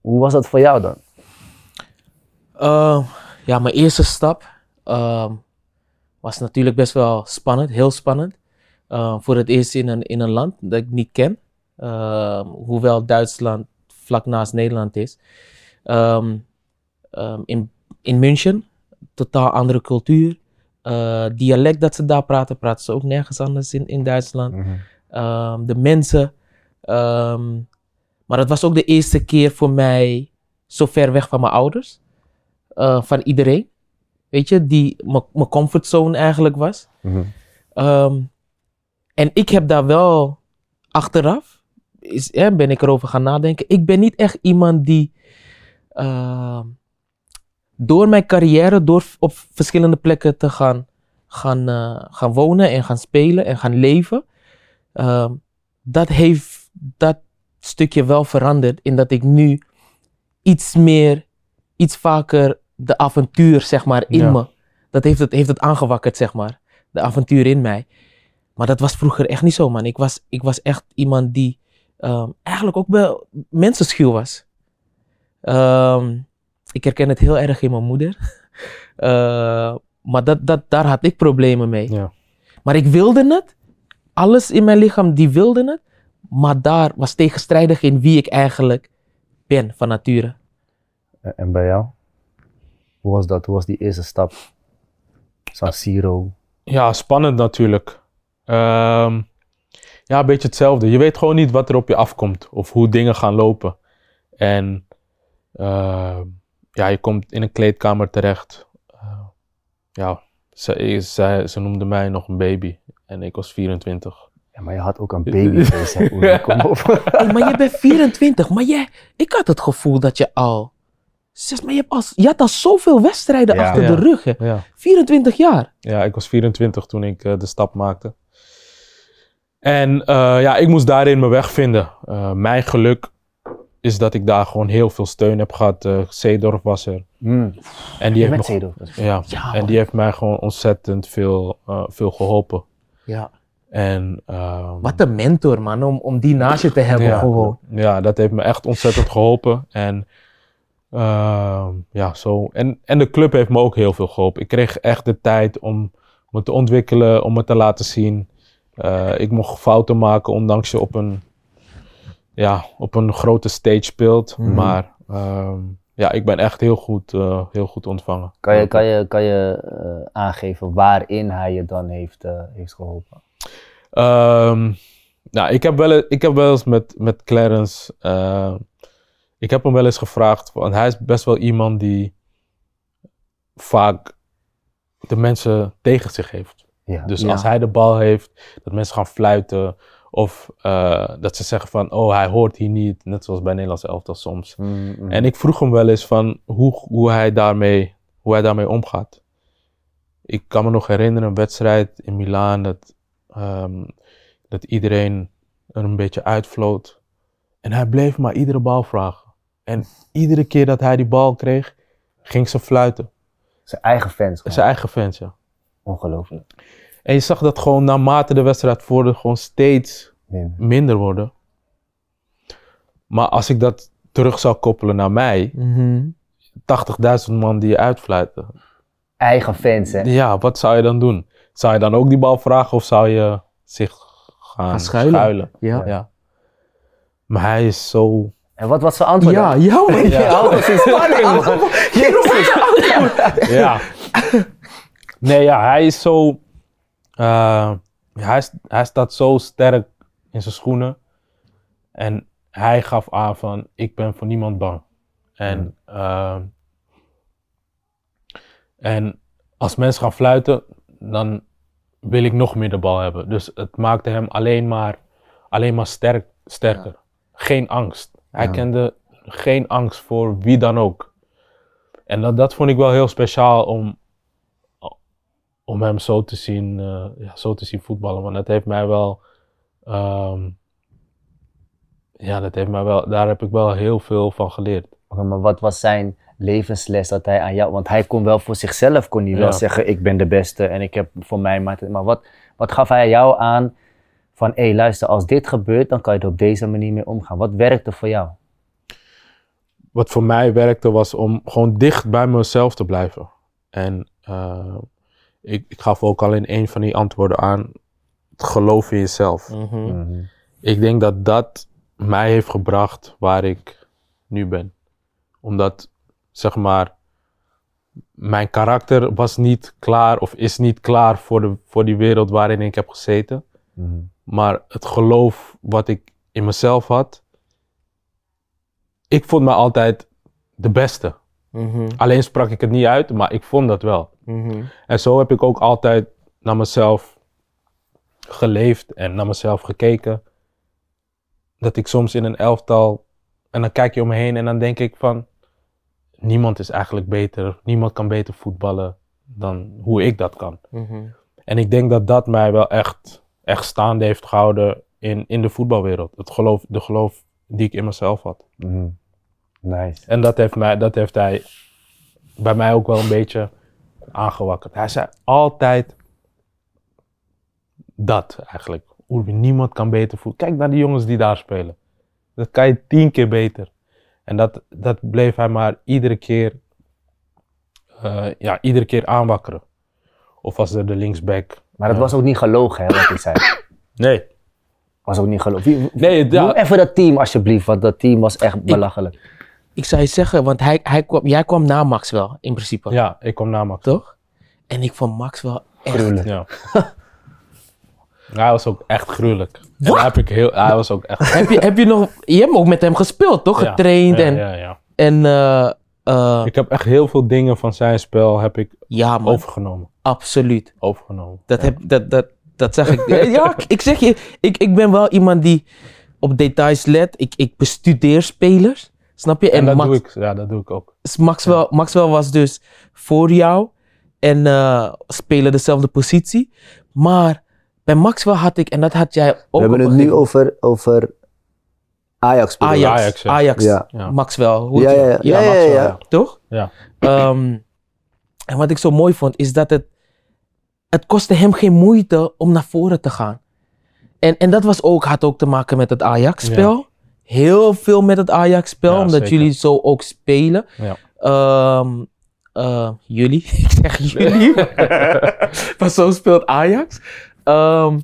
hoe was dat voor jou dan? Uh, ja, mijn eerste stap uh, was natuurlijk best wel spannend, heel spannend. Uh, voor het eerst in een, in een land dat ik niet ken. Ehm, hoewel Duitsland vlak naast Nederland is. Um, in, in München, totaal andere cultuur. Uh, dialect dat ze daar praten, praten ze ook nergens anders in, in Duitsland. Mm de mensen. maar het was ook de eerste keer voor mij zo ver weg van mijn ouders. Uh, van iedereen. Weet je, die mijn comfortzone eigenlijk was. Mm um, en ik heb daar wel achteraf, is, hè, ben ik erover gaan nadenken. Ik ben niet echt iemand die uh, door mijn carrière, door op verschillende plekken te gaan, gaan, uh, gaan wonen en gaan spelen en gaan leven. Uh, dat heeft dat stukje wel veranderd in dat ik nu iets meer, iets vaker de avontuur, zeg maar, in me. Dat heeft het, heeft het aangewakkerd, zeg maar. De avontuur in mij. Maar dat was vroeger echt niet zo, man. Ik was, ik was echt iemand die um, eigenlijk ook wel mensenschuw was. Um, ik herken het heel erg in mijn moeder. Uh, maar dat, dat, daar had ik problemen mee. Ja. Maar ik wilde het. Alles in mijn lichaam, die wilde het. Maar daar was tegenstrijdig in wie ik eigenlijk ben van nature. En bij jou? Hoe was dat? Hoe was die eerste stap? San Siro. Ja, spannend natuurlijk. Um, ja, een beetje hetzelfde. Je weet gewoon niet wat er op je afkomt of hoe dingen gaan lopen. En uh, ja, je komt in een kleedkamer terecht. Uh, ja, ze, ze, ze noemde mij nog een baby en ik was 24. Ja, maar je had ook een babyface. Kom op. Hey, maar je bent 24, maar jij, ik had het gevoel dat je al Zeg, maar je, hebt als, je had al zoveel wedstrijden achter de rug. Ja. 24 jaar. Ja, ik was 24 toen ik uh, de stap maakte. En uh, ja, ik moest daarin mijn weg vinden. Uh, mijn geluk is dat ik daar gewoon heel veel steun heb gehad. Uh, Zeedorf was er. Mm. En die heeft Zeedorf. Ja, ja, en die heeft mij gewoon ontzettend veel, veel geholpen. Ja. En, um, Wat een mentor, man, om, om die naast je te hebben ja, gewoon. Ja, dat heeft me echt ontzettend geholpen. En uh, ja, zo. En, en de club heeft me ook heel veel geholpen. Ik kreeg echt de tijd om me te ontwikkelen, om me te laten zien. Uh, ik mocht fouten maken, ondanks je op een, ja, op een grote stage speelt. Mm -hmm. Maar uh, ja, ik ben echt heel goed, uh, heel goed ontvangen. Kan je, kan je, kan je uh, aangeven waarin hij je dan heeft, heeft geholpen? Um, nou, ik heb wel, ik heb wel eens met, met Clarence ik heb hem wel eens gevraagd, want hij is best wel iemand die vaak de mensen tegen zich heeft. Ja, dus ja. als hij de bal heeft, dat mensen gaan fluiten. Of uh, dat ze zeggen van, oh hij hoort hier niet. Net zoals bij Nederlands elftal soms. Mm, mm. En ik vroeg hem wel eens van hoe, hoe, hij daarmee, hoe hij daarmee omgaat. Ik kan me nog herinneren een wedstrijd in Milaan dat, um, dat iedereen er een beetje uitvloot. En hij bleef maar iedere bal vragen. En iedere keer dat hij die bal kreeg, ging ze fluiten. Zijn eigen fans. Zijn eigen fans, ja. Ongelooflijk. En je zag dat gewoon naarmate de wedstrijd vorderde, gewoon steeds minder, minder worden. Maar als ik dat terug zou koppelen naar mij, mm -hmm. 80.000 man die je uitfluiten. Eigen fans, hè? Ja, wat zou je dan doen? Zou je dan ook die bal vragen of zou je zich gaan, gaan schuilen? schuilen? Ja. ja. Maar hij is zo en wat was zijn antwoord? Ja, dan? ja, man. Ja, man. Jezus. Ja. Nee, ja, hij is zo... Uh, hij, staat zo sterk in zijn schoenen. En hij gaf aan van, ik ben voor niemand bang. En, uh, en als mensen gaan fluiten, dan wil ik nog meer de bal hebben. Dus het maakte hem alleen maar, alleen maar sterk, sterker. Ja. Geen angst. Hij ja. kende geen angst voor wie dan ook. En dat, dat vond ik wel heel speciaal om, om hem zo te, zien, uh, ja, zo te zien voetballen. Want dat heeft mij wel. Um, ja, dat heeft mij wel. Daar heb ik wel heel veel van geleerd. Maar wat was zijn levensles dat hij aan jou. Want hij kon wel voor zichzelf kon hij wel zeggen: Ik ben de beste en ik heb voor mij. Maar, maar wat, wat gaf hij jou aan van: Hé, hey, luister, als dit gebeurt, dan kan je er op deze manier mee omgaan. Wat werkte voor jou? wat voor mij werkte was om gewoon dicht bij mezelf te blijven. En eh, ik, ik gaf ook al in een van die antwoorden aan, het geloof in jezelf. Mhm. Ik denk dat dat mij heeft gebracht waar ik nu ben. Omdat, zeg maar, mijn karakter was niet klaar of is niet klaar voor, de, voor die wereld waarin ik heb gezeten. Mhm. Maar het geloof wat ik in mezelf had, ik vond me altijd de beste. Mhm. Alleen sprak ik het niet uit, maar ik vond dat wel. Mhm. En zo heb ik ook altijd naar mezelf geleefd en naar mezelf gekeken. Dat ik soms in een elftal, en dan kijk je om me heen en dan denk ik van, niemand is eigenlijk beter, niemand kan beter voetballen dan hoe ik dat kan. Mhm. En ik denk dat dat mij wel echt, echt staande heeft gehouden in, in de voetbalwereld. Het geloof, de geloof die ik in mezelf had. Mhm. Nice. En dat heeft, mij, dat heeft hij bij mij ook wel een beetje aangewakkerd. Hij zei altijd dat eigenlijk. Urbi, niemand kan beter voetballen. Kijk naar die jongens die daar spelen. Dat kan je tien keer beter. En dat, dat bleef hij maar iedere keer, eh, ja, iedere keer aanwakkeren. Of als er de linksback. Maar dat was ook niet gelogen, hè, wat hij zei. Nee. Was ook niet gelogen. Wie- Nee, Noem even dat team alsjeblieft, want dat team was echt belachelijk. Ik zou je zeggen, want hij, hij kwam, jij kwam na Max wel, in principe. ja, ik kom na Max. Toch? En ik vond Max wel echt... Gruwelijk. Ja. hij was ook echt gruwelijk. En daar heb ik heel, hij was ook echt. heb, je, heb je nog... Je hebt ook met hem gespeeld, toch? Ja, Getraind ja, en... Ja, ja. En... eh, eh, Ik heb echt heel veel dingen van zijn spel heb ik ja, man. overgenomen. Absoluut. Overgenomen. Dat, Ja. heb, dat, dat, dat zeg ik. Ja, ik- ik zeg je, ik, ik ben wel iemand die op details let. Ik, ik bestudeer spelers. Snap je? En, dat Max, doe ik, ja, dat doe ik ook. Maxwell, Maxwell was dus voor jou en eh, spelen dezelfde positie. Maar bij Maxwell had ik, en dat had jij ook. We hebben het nu over, over Ajax. Ajax. Ajax, Ajax. ja. Ja. Ja. Maxwell. Hoe Ja, ja, hij? ja. Ja, ja, Maxwell, ja. Toch? Ja. Ehm, en wat ik zo mooi vond, is dat het, het kostte hem geen moeite om naar voren te gaan. En, en dat was ook, had ook te maken met het Ajax-spel. Heel veel met het Ajax-spel, Ja, omdat zeker. jullie zo ook spelen. Ja. Ehm, eh, jullie, ik zeg jullie, maar zo speelt Ajax. Ehm,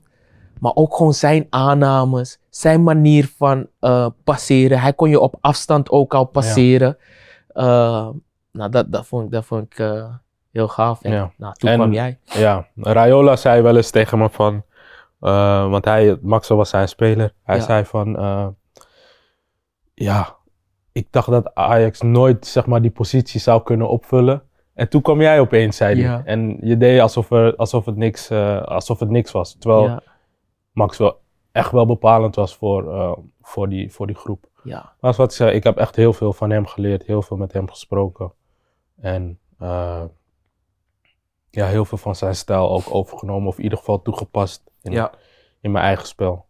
maar ook gewoon zijn aannames, zijn manier van eh, passeren. Hij kon je op afstand ook al passeren. Ehm, nou, dat, dat vond ik, dat vond ik eh, heel gaaf. En Ja. nou, toen En- kwam jij. Ja, Raiola zei wel eens tegen me van, want hij, Maxwell was zijn speler. Hij zei van, ja, ik dacht dat Ajax nooit zeg maar die positie zou kunnen opvullen. En toen kwam jij opeens, zei hij. Ja. En je deed alsof, er, alsof, het niks, eh, alsof het niks was. Terwijl Ja, Maxwell echt wel bepalend was voor, eh, voor, die, voor die groep. ja, Maar wat ik zei, ik heb echt heel veel van hem geleerd, heel veel met hem gesproken. En eh, ja, heel veel van zijn stijl ook overgenomen, of in ieder geval toegepast in, ja. in mijn eigen spel.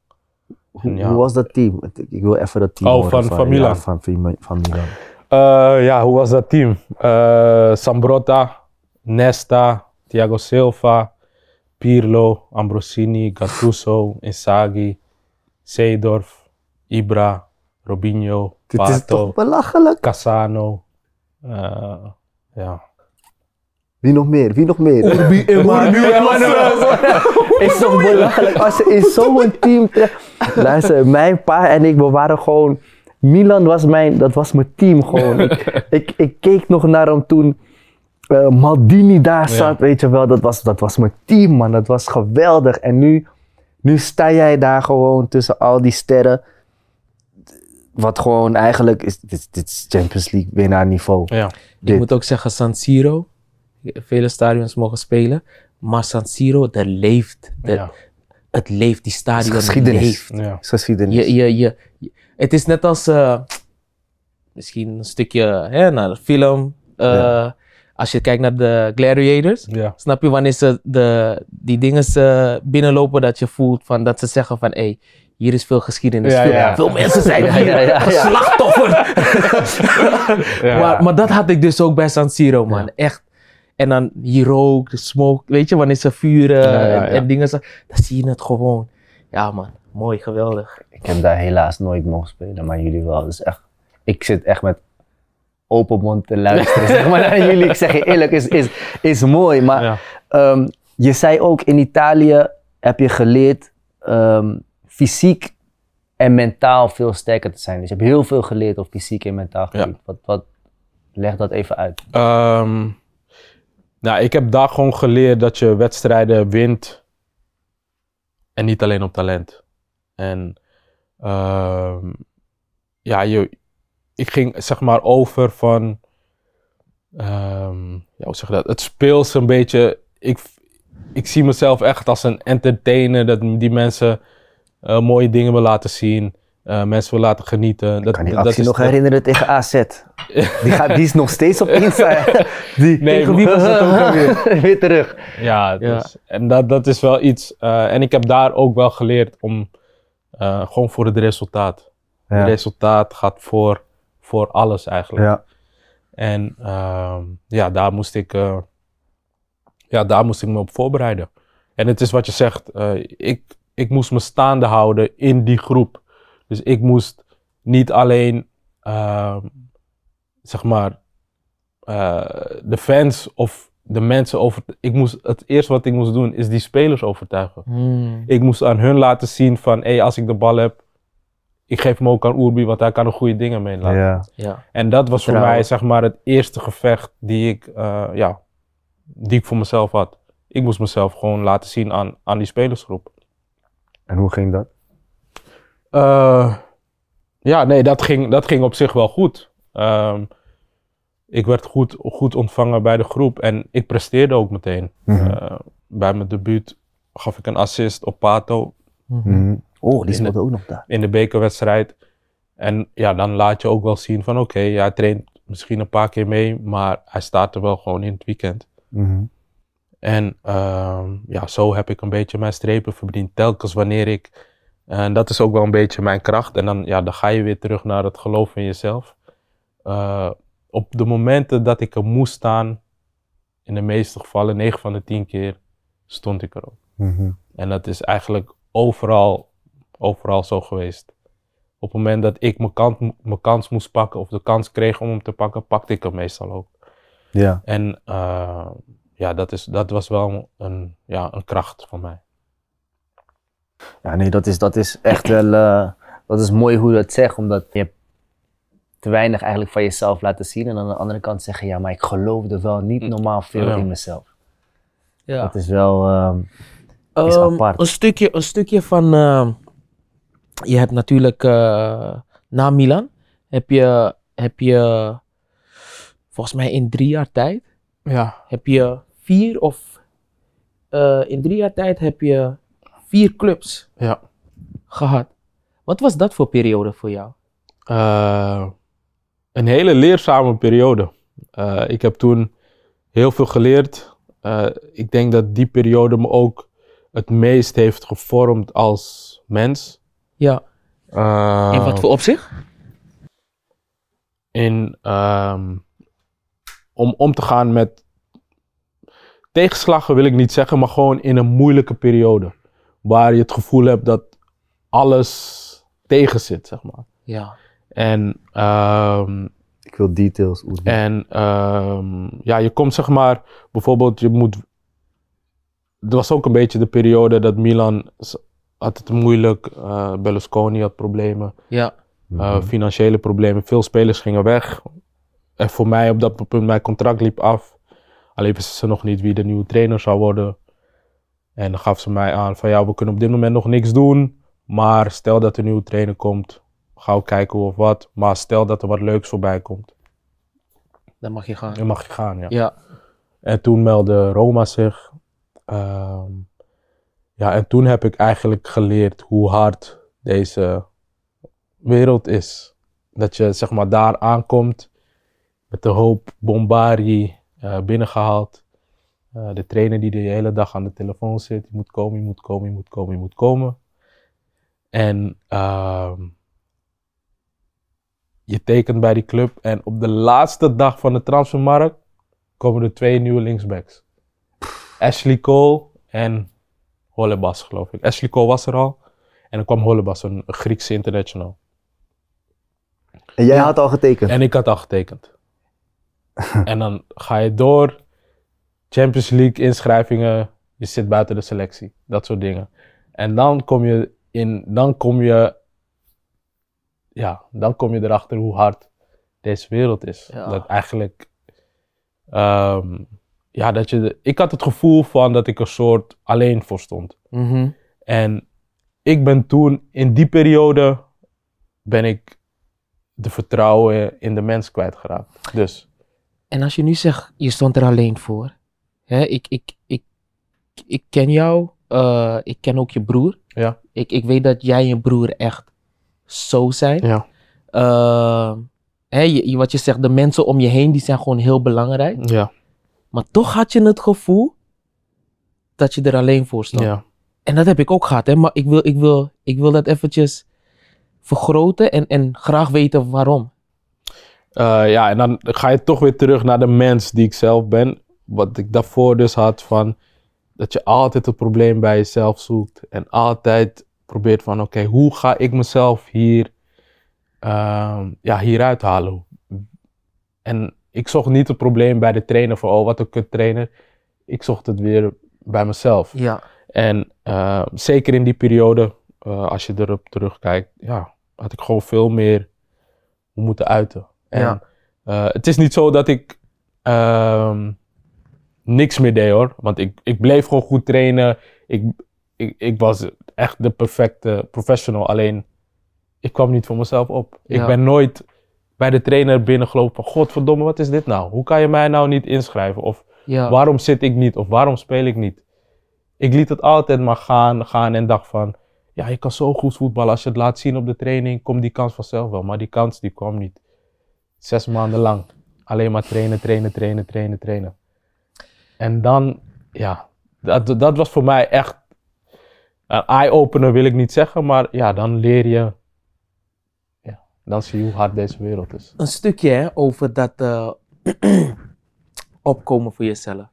Hoe, Ja. hoe was dat team? Ik wil even dat team Oh, horen van- van ja, Milan. van, van, van Milan. Eh, ja, hoe was dat team? Eh Sambrotta, Nesta, Thiago Silva, Pirlo, Ambrosini, Gattuso, Inzaghi, Seedorf, Ibra, Robinho, Dit is Pato, toch belachelijk? Cassano. eh, ja. Wie nog meer? Wie nog meer? Urbi is toch belachelijk als je in zo'n team terecht... Luister, mijn pa en ik, we waren gewoon... Milan was mijn, dat was mijn team gewoon. ik, ik, ik keek nog naar hem toen eh, Maldini daar zat, weet je wel. Dat was, dat was mijn team, man. Dat was geweldig. En nu, nu sta jij daar gewoon tussen al die sterren. Wat gewoon eigenlijk is, dit, is- dit is Champions League winnaar niveau. Ja. Ik Dit. moet ook zeggen, San Siro. Vele stadions mogen spelen. Maar San Siro, dat leeft. Dat- Ja. Het leeft, die stadion is geschiedenis. leeft. Ja. Het is geschiedenis. Je, je, je, je- het is net als eh, misschien een stukje hè, naar de film. eh, Ja. Als je kijkt naar de Gladiators. Ja. Snap je wanneer ze de, die dingen eh, binnenlopen dat je voelt van dat ze zeggen van hé, hey, hier is veel geschiedenis. Ja, veel, ja. veel mensen zijn Ja, hier ja, slachtoffer. Ja. maar, maar dat had ik dus ook bij San Siro man. Echt. En dan hier rook, de smoke, weet je, wanneer ze vuren Ja, ja, en, ja. en dingen zo. Dan zie je het gewoon. Ja man, mooi, geweldig. Ik heb daar helaas nooit mogen spelen, maar jullie wel. Dus echt, ik zit echt met open mond te luisteren. zeg maar naar jullie, ik zeg je eerlijk, is, is, is mooi. Maar Ja. ehm, je zei ook in Italië heb je geleerd ehm, fysiek en mentaal veel sterker te zijn. Dus je hebt heel veel geleerd op fysiek en mentaal Ja. gebied. Wat, wat, leg dat even uit. Ehm, nou, ik heb daar gewoon geleerd dat je wedstrijden wint. En niet alleen op talent. En ehm, ja, je, ik ging zeg maar over van. ehm, ja, hoe zeg je dat? Het speels een beetje. Ik, ik zie mezelf echt als een entertainer. Dat die mensen eh, mooie dingen wil laten zien. Eh, mensen wil laten genieten. Dat, Ik kan die dat actie is nog de- herinneren tegen AZ. Die, gaat, die is nog steeds op Insta. Die, Nee, tegen wie was dat ook alweer? Weer terug. Ja, Ja. dus, en dat, dat is wel iets. eh, en ik heb daar ook wel geleerd om eh, gewoon voor het resultaat. Het resultaat gaat voor, voor alles eigenlijk. Ja. En ehm, ja, daar moest ik, ja, daar moest ik me op voorbereiden. En het is wat je zegt, ik, ik moest me staande houden in die groep. Dus ik moest niet alleen, ehm, zeg maar, eh, de fans of de mensen over. Ik moest, het eerste wat ik moest doen is die spelers overtuigen. Hmm. Ik moest aan hun laten zien van, hé, als ik de bal heb, ik geef hem ook aan Oerbi, want hij kan er goede dingen mee laten. Ja. Ja. En dat was voor mij zeg maar het eerste gevecht die ik, eh, ja, die ik voor mezelf had. Ik moest mezelf gewoon laten zien aan, aan die spelersgroep. En hoe ging dat? Eh, ja, nee, dat ging, dat ging op zich wel goed. Ehm, ik werd goed, goed ontvangen bij de groep en ik presteerde ook meteen. Mhm. Eh, bij mijn debuut gaf ik een assist op Pato Mhm. Oh, die speelde ook nog daar. in de bekerwedstrijd. En ja, dan laat je ook wel zien van oké, hij traint misschien een paar keer mee, maar hij staat er wel gewoon in het weekend. Mhm. En ehm, ja, zo heb ik een beetje mijn strepen verdiend. Telkens wanneer ik. En dat is ook wel een beetje mijn kracht. En dan, ja, dan ga je weer terug naar het geloof in jezelf. Eh, op de momenten dat ik er moest staan, in de meeste gevallen, 9 van de 10 keer, stond ik er ook. Mhm. En dat is eigenlijk overal, overal zo geweest. Op het moment dat ik mijn kans, mijn kans moest pakken of de kans kreeg om hem te pakken, pakte ik hem meestal ook. Ja. En eh, ja, dat, is, dat was wel een, ja, een kracht van mij. Ja, nee, dat is, dat is echt wel. eh, dat is mooi hoe je dat zegt, omdat je hebt te weinig eigenlijk van jezelf laten zien. En aan de andere kant zeggen, ja, maar ik geloofde wel niet normaal veel Ja. in mezelf. Ja. Dat is wel. ehm, is Ehm, apart. Een stukje, een stukje van. ehm, je hebt natuurlijk eh, na Milan. Heb je, heb je. Volgens mij in drie jaar tijd. Ja. Heb je vier of. eh, in drie jaar tijd heb je vier clubs ja. gehad. Wat was dat voor periode voor jou? Eh, een hele leerzame periode. Eh, ik heb toen heel veel geleerd. Eh, ik denk dat die periode me ook het meest heeft gevormd als mens. Ja. Eh, In wat voor opzicht? in, ehm, om om te gaan met tegenslagen wil ik niet zeggen, maar gewoon in een moeilijke periode. Waar je het gevoel hebt dat alles tegen zit, zeg maar. Ja. En, ehm, ik wil details. Oeh, en ehm, ja, je komt zeg maar, bijvoorbeeld je moet... Het was ook een beetje de periode dat Milan had het moeilijk. eh Berlusconi had problemen. Ja. Uh, financiële problemen. Veel spelers gingen weg. En voor mij op dat punt, mijn contract liep af. Alleen wisten ze nog niet wie de nieuwe trainer zou worden. En dan gaf ze mij aan van ja, we kunnen op dit moment nog niks doen. Maar stel dat er een nieuwe trainer komt, ga ik kijken of wat. Maar stel dat er wat leuks voorbij komt, Dan mag je gaan. dan mag je gaan. Ja. Ja. En toen meldde Roma zich. Ehm, ja, en toen heb ik eigenlijk geleerd hoe hard deze wereld is. Dat je zeg maar daar aankomt met de hoop bombardie eh, binnengehaald. Eh, de trainer die de hele dag aan de telefoon zit, je moet komen, je moet komen, je moet komen, je moet komen. En ehm, je tekent bij die club en op de laatste dag van de transfermarkt komen er twee nieuwe linksbacks. Ashley Cole en Hollebas, geloof ik. Ashley Cole was er al. En dan kwam Hollebas, een Griekse international. En jij had al getekend. En ik had al getekend. en dan ga je door. Champions League inschrijvingen. Je zit buiten de selectie. Dat soort dingen. En dan kom je in, dan kom je, ja, dan kom je erachter hoe hard deze wereld is. Ja. Dat eigenlijk, ehm, ja, dat je, de- ik had het gevoel van dat ik een soort alleen voor stond. Mhm. En ik ben toen, in die periode, ben ik de vertrouwen in de mens kwijtgeraakt. Dus, En als je nu zegt, je stond er alleen voor. Hè, ik, ik, ik, ik ken jou. eh, ik ken ook je broer. ja. Ik, ik weet dat jij en je broer echt zo zijn. Ja. Eh, hè, je, wat je zegt, de mensen om je heen, die zijn gewoon heel belangrijk. Ja. Maar toch had je het gevoel dat je er alleen voor stond. Ja. En dat heb ik ook gehad, hè. Maar ik wil, ik wil, ik wil dat eventjes vergroten en, en graag weten waarom. Eh, ja, en dan ga je toch weer terug naar de mens die ik zelf ben. Wat ik daarvoor dus had van dat je altijd het probleem bij jezelf zoekt. En altijd probeert van oké, hoe ga ik mezelf hier ehm, ja, hieruit halen? En ik zocht niet het probleem bij de trainer van oh wat een kut trainer. Ik zocht het weer bij mezelf. Ja. En eh, zeker in die periode, eh, als je erop terugkijkt, ja, had ik gewoon veel meer moeten uiten. En Ja. eh, het is niet zo dat ik ehm, niks meer deed hoor. Want ik, ik bleef gewoon goed trainen. Ik, ik, ik was echt de perfecte professional. Alleen, ik kwam niet voor mezelf op. Ja. Ik ben nooit bij de trainer binnengelopen van... Godverdomme, wat is dit nou? Hoe kan je mij nou niet inschrijven? Of Ja. waarom zit ik niet? Of waarom speel ik niet? Ik liet het altijd maar gaan, gaan en dacht van... Ja, je kan zo goed voetballen. Als je het laat zien op de training, komt die kans vanzelf wel. Maar die kans, die kwam niet. Zes maanden lang. Alleen maar trainen, trainen, trainen, trainen, trainen. En dan, ja, dat, dat was voor mij echt een eye-opener, wil ik niet zeggen. Maar ja, dan leer je, ja, dan zie je hoe hard deze wereld is. een stukje over dat eh, opkomen voor jezelf.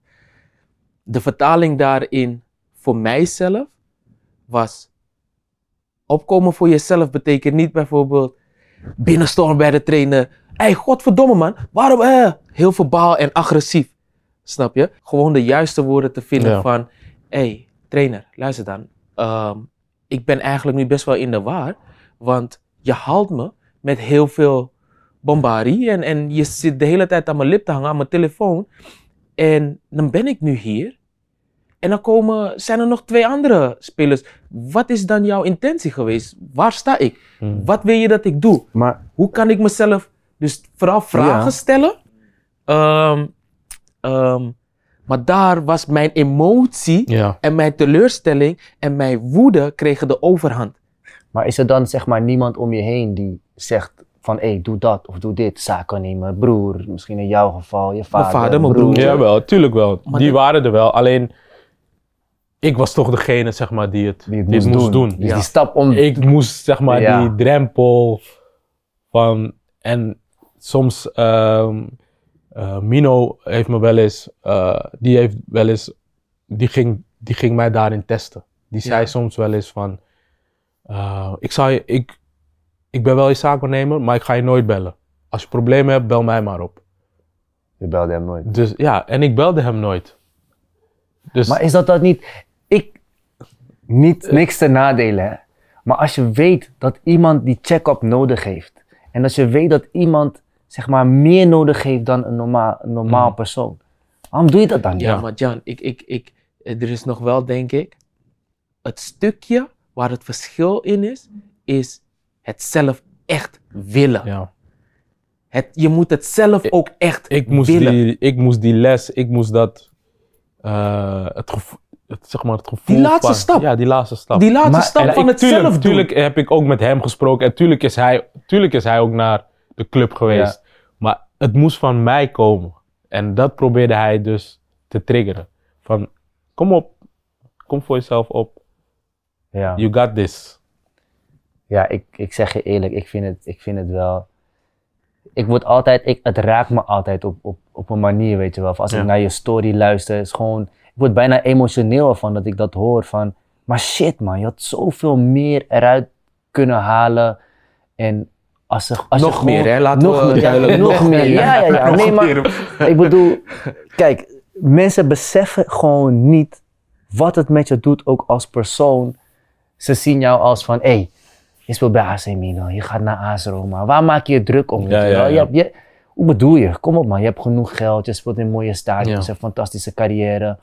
De vertaling daarin voor mijzelf was opkomen voor jezelf betekent niet bijvoorbeeld binnenstormen bij de trainer. Hé, godverdomme man, waarom eh? Heel verbaal en agressief. Snap je? Gewoon de juiste woorden te vinden Ja. van... Hé, hey, trainer, luister dan. Ehm, ik ben eigenlijk nu best wel in de war. Want je haalt me met heel veel bombardie. En, en je zit de hele tijd aan mijn lip te hangen, aan mijn telefoon. En dan ben ik nu hier. En dan komen, zijn er nog twee andere spelers. Wat is dan jouw intentie geweest? Waar sta ik? Hmm. Wat wil je dat ik doe? Maar Hoe kan ik mezelf dus vooral vragen Ja. stellen? Ehm, ehm, maar daar was mijn emotie Ja. en mijn teleurstelling en mijn woede kregen de overhand. Maar is er dan zeg maar niemand om je heen die zegt van hé, doe dat of doe dit, zaken nemen, broer, misschien in jouw geval, je vader, vader, mijn broer. Ja, wel, tuurlijk wel. Maar die waren er wel. Alleen, ik was toch degene, zeg maar, die het, die het die moest, doen. Dus Ja. die stap om, Ik moest, zeg maar, Ja. die drempel van... En soms, ehm, eh, Mino heeft me wel eens... eh, die heeft wel eens... Die ging, die ging mij daarin testen. Die zei Ja. soms wel eens van... eh, ik, zou je, ik, ik ben wel je zaakwaarnemer, maar ik ga je nooit bellen. Als je problemen hebt, bel mij maar op. je belde hem nooit. Dus ja, en ik belde hem nooit. Dus Maar is dat dat niet, ik, niet, niks te nadelen hè. Maar als je weet dat iemand die check-up nodig heeft. En als je weet dat iemand zeg maar meer nodig heeft dan een normaal, een normaal Mm. persoon. Waarom doe je dat dan niet? Ja, maar Jan, ik, ik, ik, er is nog wel, denk ik, het stukje waar het verschil in is, is het zelf echt willen. ja. Het, je moet het zelf ook echt ik, moest willen. die, ik moest die les, ik moest dat, eh, het, gevo- het, zeg maar het gevoel Die laatste van- stap. Ja, die laatste stap. Die laatste Maar- stap En van ik- het tuurlijk, zelf doen. tuurlijk heb ik ook met hem gesproken en tuurlijk is hij, tuurlijk is hij ook naar de club geweest. Het moest van mij komen. En dat probeerde hij dus te triggeren. Van, kom op, kom voor jezelf op. Ja. You got this. Ja, ik, ik zeg je eerlijk, ik vind het, ik vind het wel. Ik word altijd, ik, het raakt me altijd op, op, op een manier, weet je wel. Of als Ja. ik naar je story luister, is gewoon, ik word bijna emotioneel ervan dat ik dat hoor. Van, maar shit man, je had zoveel meer eruit kunnen halen. En Als als Nog gewoon- meer, hè? Laten nog we meer, duidelijk- nog nog meer. Ja, ja, ja. Nee, maar ik bedoel, kijk, mensen beseffen gewoon niet wat het met je doet, ook als persoon. Ze zien jou als van, hé, hey, je speelt bij AC Milan, je gaat naar AS Roma. Waar maak je je druk om? Ja, je ja. Je hoe bedoel je? Kom op man, je hebt genoeg geld, je speelt in mooie stadions, je hebt een fantastische carrière.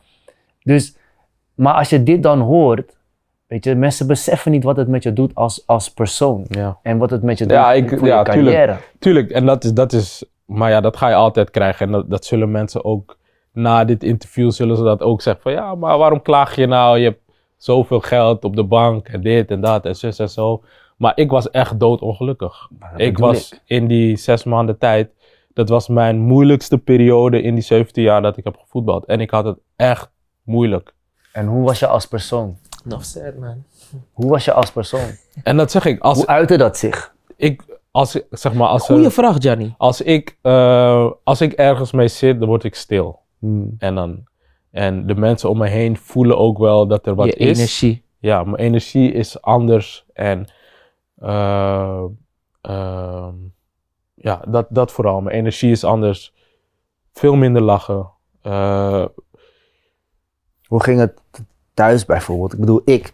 Dus, maar als je dit dan hoort, weet je, mensen beseffen niet wat het met je doet als, als persoon. Ja. En wat het met je doet Ja, ik- voor ja, je carrière. tuurlijk. Tuurlijk, en dat is, dat is, maar ja, dat ga je altijd krijgen. En dat, dat zullen mensen ook, na dit interview zullen ze dat ook zeggen van, ja, maar waarom klaag je nou? Je hebt zoveel geld op de bank en dit en dat en zus en zo. Maar ik was echt doodongelukkig. Ik was in die zes maanden tijd, dat was mijn moeilijkste periode in die 17 jaar dat ik heb gevoetbald. En ik had het echt moeilijk. En hoe was je als persoon? Enough said, man. Hoe was je als persoon? En dat zeg ik, als Hoe uitte dat zich? ik, als, zeg maar, als, Goeie er- vraag, Gianni. als, ik, eh, als ik ergens mee zit, dan word ik stil. En, dan, en de mensen om me heen voelen ook wel dat er wat Je is. energie. Ja, mijn energie is anders. En eh, ehm, ja, dat, dat vooral. Mijn energie is anders. Veel minder lachen. Eh, Hoe ging het thuis bijvoorbeeld? Ik bedoel, ik,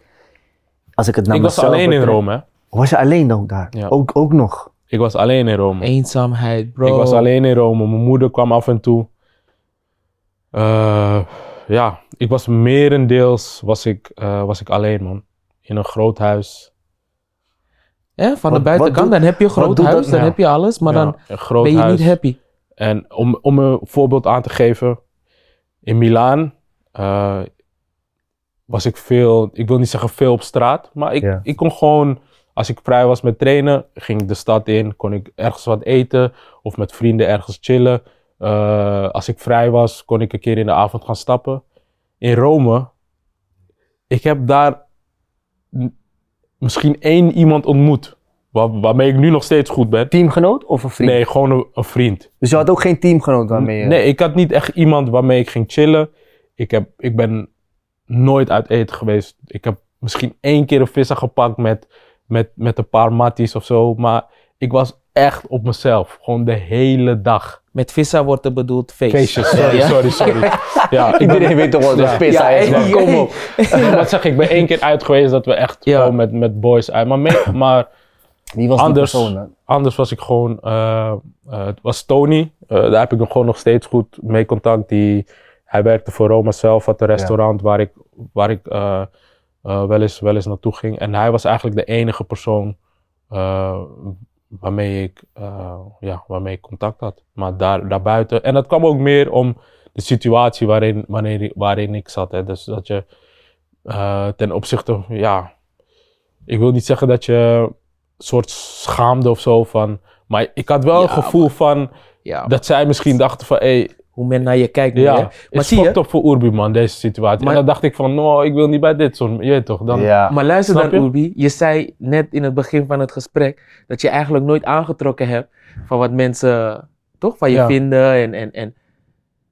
als ik het naar ik was mezelf alleen in Rome. Hè? Was je alleen dan daar? Ja. Ook, ook nog? Ik was alleen in Rome. Eenzaamheid, bro. Ik was alleen in Rome. Mijn moeder kwam af en toe. Eh, ja, ik was merendeels was ik, eh, was ik alleen, man. In een groot huis. Hè, van Wat- de buitenkant, dan heb je een groot dat huis, dan heb je alles, maar Ja, dan ben je huis. niet happy. En om, om een voorbeeld aan te geven. In Milaan eh, was ik veel, ik wil niet zeggen veel op straat. Maar ik, Ja. ik kon gewoon, als ik vrij was met trainen, ging ik de stad in. Kon ik ergens wat eten of met vrienden ergens chillen. Eh, als ik vrij was, kon ik een keer in de avond gaan stappen. In Rome, ik heb daar misschien één iemand ontmoet. Waar, waarmee ik nu nog steeds goed ben. Teamgenoot of een vriend? Nee, gewoon een, een vriend. Dus je had ook geen teamgenoot waarmee je... Nee, ik had niet echt iemand waarmee ik ging chillen. Ik, heb, ik ben nooit uit eten geweest. Ik heb misschien één keer een visser gepakt met, met, met een paar matties of zo. Maar ik was echt op mezelf. Gewoon de hele dag. Met vissa wordt er bedoeld feest. Feestjes, sorry, Ja. sorry, sorry. Ja, ben, Iedereen weet toch wat Ja. is, Kom op. Wat zeg ik, ben één keer uit geweest dat we echt Ja. gewoon met, met boys uit. Maar, mee- maar Wie was Anders. die persoon anders was ik gewoon, eh, eh, het was Tony. Eh, daar heb ik nog gewoon nog steeds goed mee contact. Die, hij werkte voor Roma zelf, had een restaurant waar ik, waar ik eh, eh, wel, eens, wel eens naartoe ging. En hij was eigenlijk de enige persoon eh, waarmee, ik, ja, waarmee ik contact had. Maar daar, daarbuiten, en dat kwam ook meer om de situatie waarin, wanneer, waarin ik zat. Hè. Dus dat je ten opzichte, ja, ik wil niet zeggen dat je een soort schaamde of zo van. Maar ik had wel Ja, een gevoel van Ja, dat zij misschien dachten van, hé, hoe men naar je kijkt nu, hè. ja, Maar is zie je, fucked up voor Urbi man, deze situatie. Maar- en dan dacht ik van, no, ik wil niet bij dit soort, je weet toch, dan... Ja. Maar luister Snap dan, je? Urbi. Je zei net in het begin van het gesprek dat je eigenlijk nooit aangetrokken hebt van wat mensen toch van je Ja. vinden. En, en, en.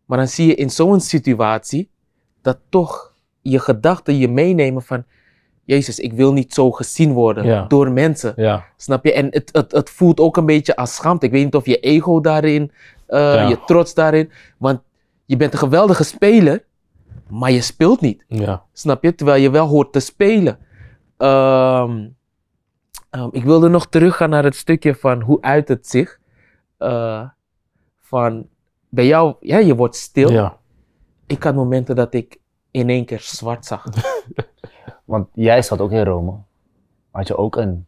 Maar dan zie je in zo'n situatie dat toch je gedachten je meenemen van... Jezus, ik wil niet zo gezien worden Ja. door mensen. Ja, Snap je? En het, het, het voelt ook een beetje als schaamte. Ik weet niet of je ego daarin, Ja. je trots daarin. Want je bent een geweldige speler, maar je speelt niet. ja. Snap je? Terwijl je wel hoort te spelen. Ehm, ehm, ik wilde nog teruggaan naar het stukje van hoe uit het zich. Eh, van bij jou, ja, je wordt stil. ja. Ik had momenten dat ik in één keer zwart zag. Want jij zat ook in Rome. Had je ook een...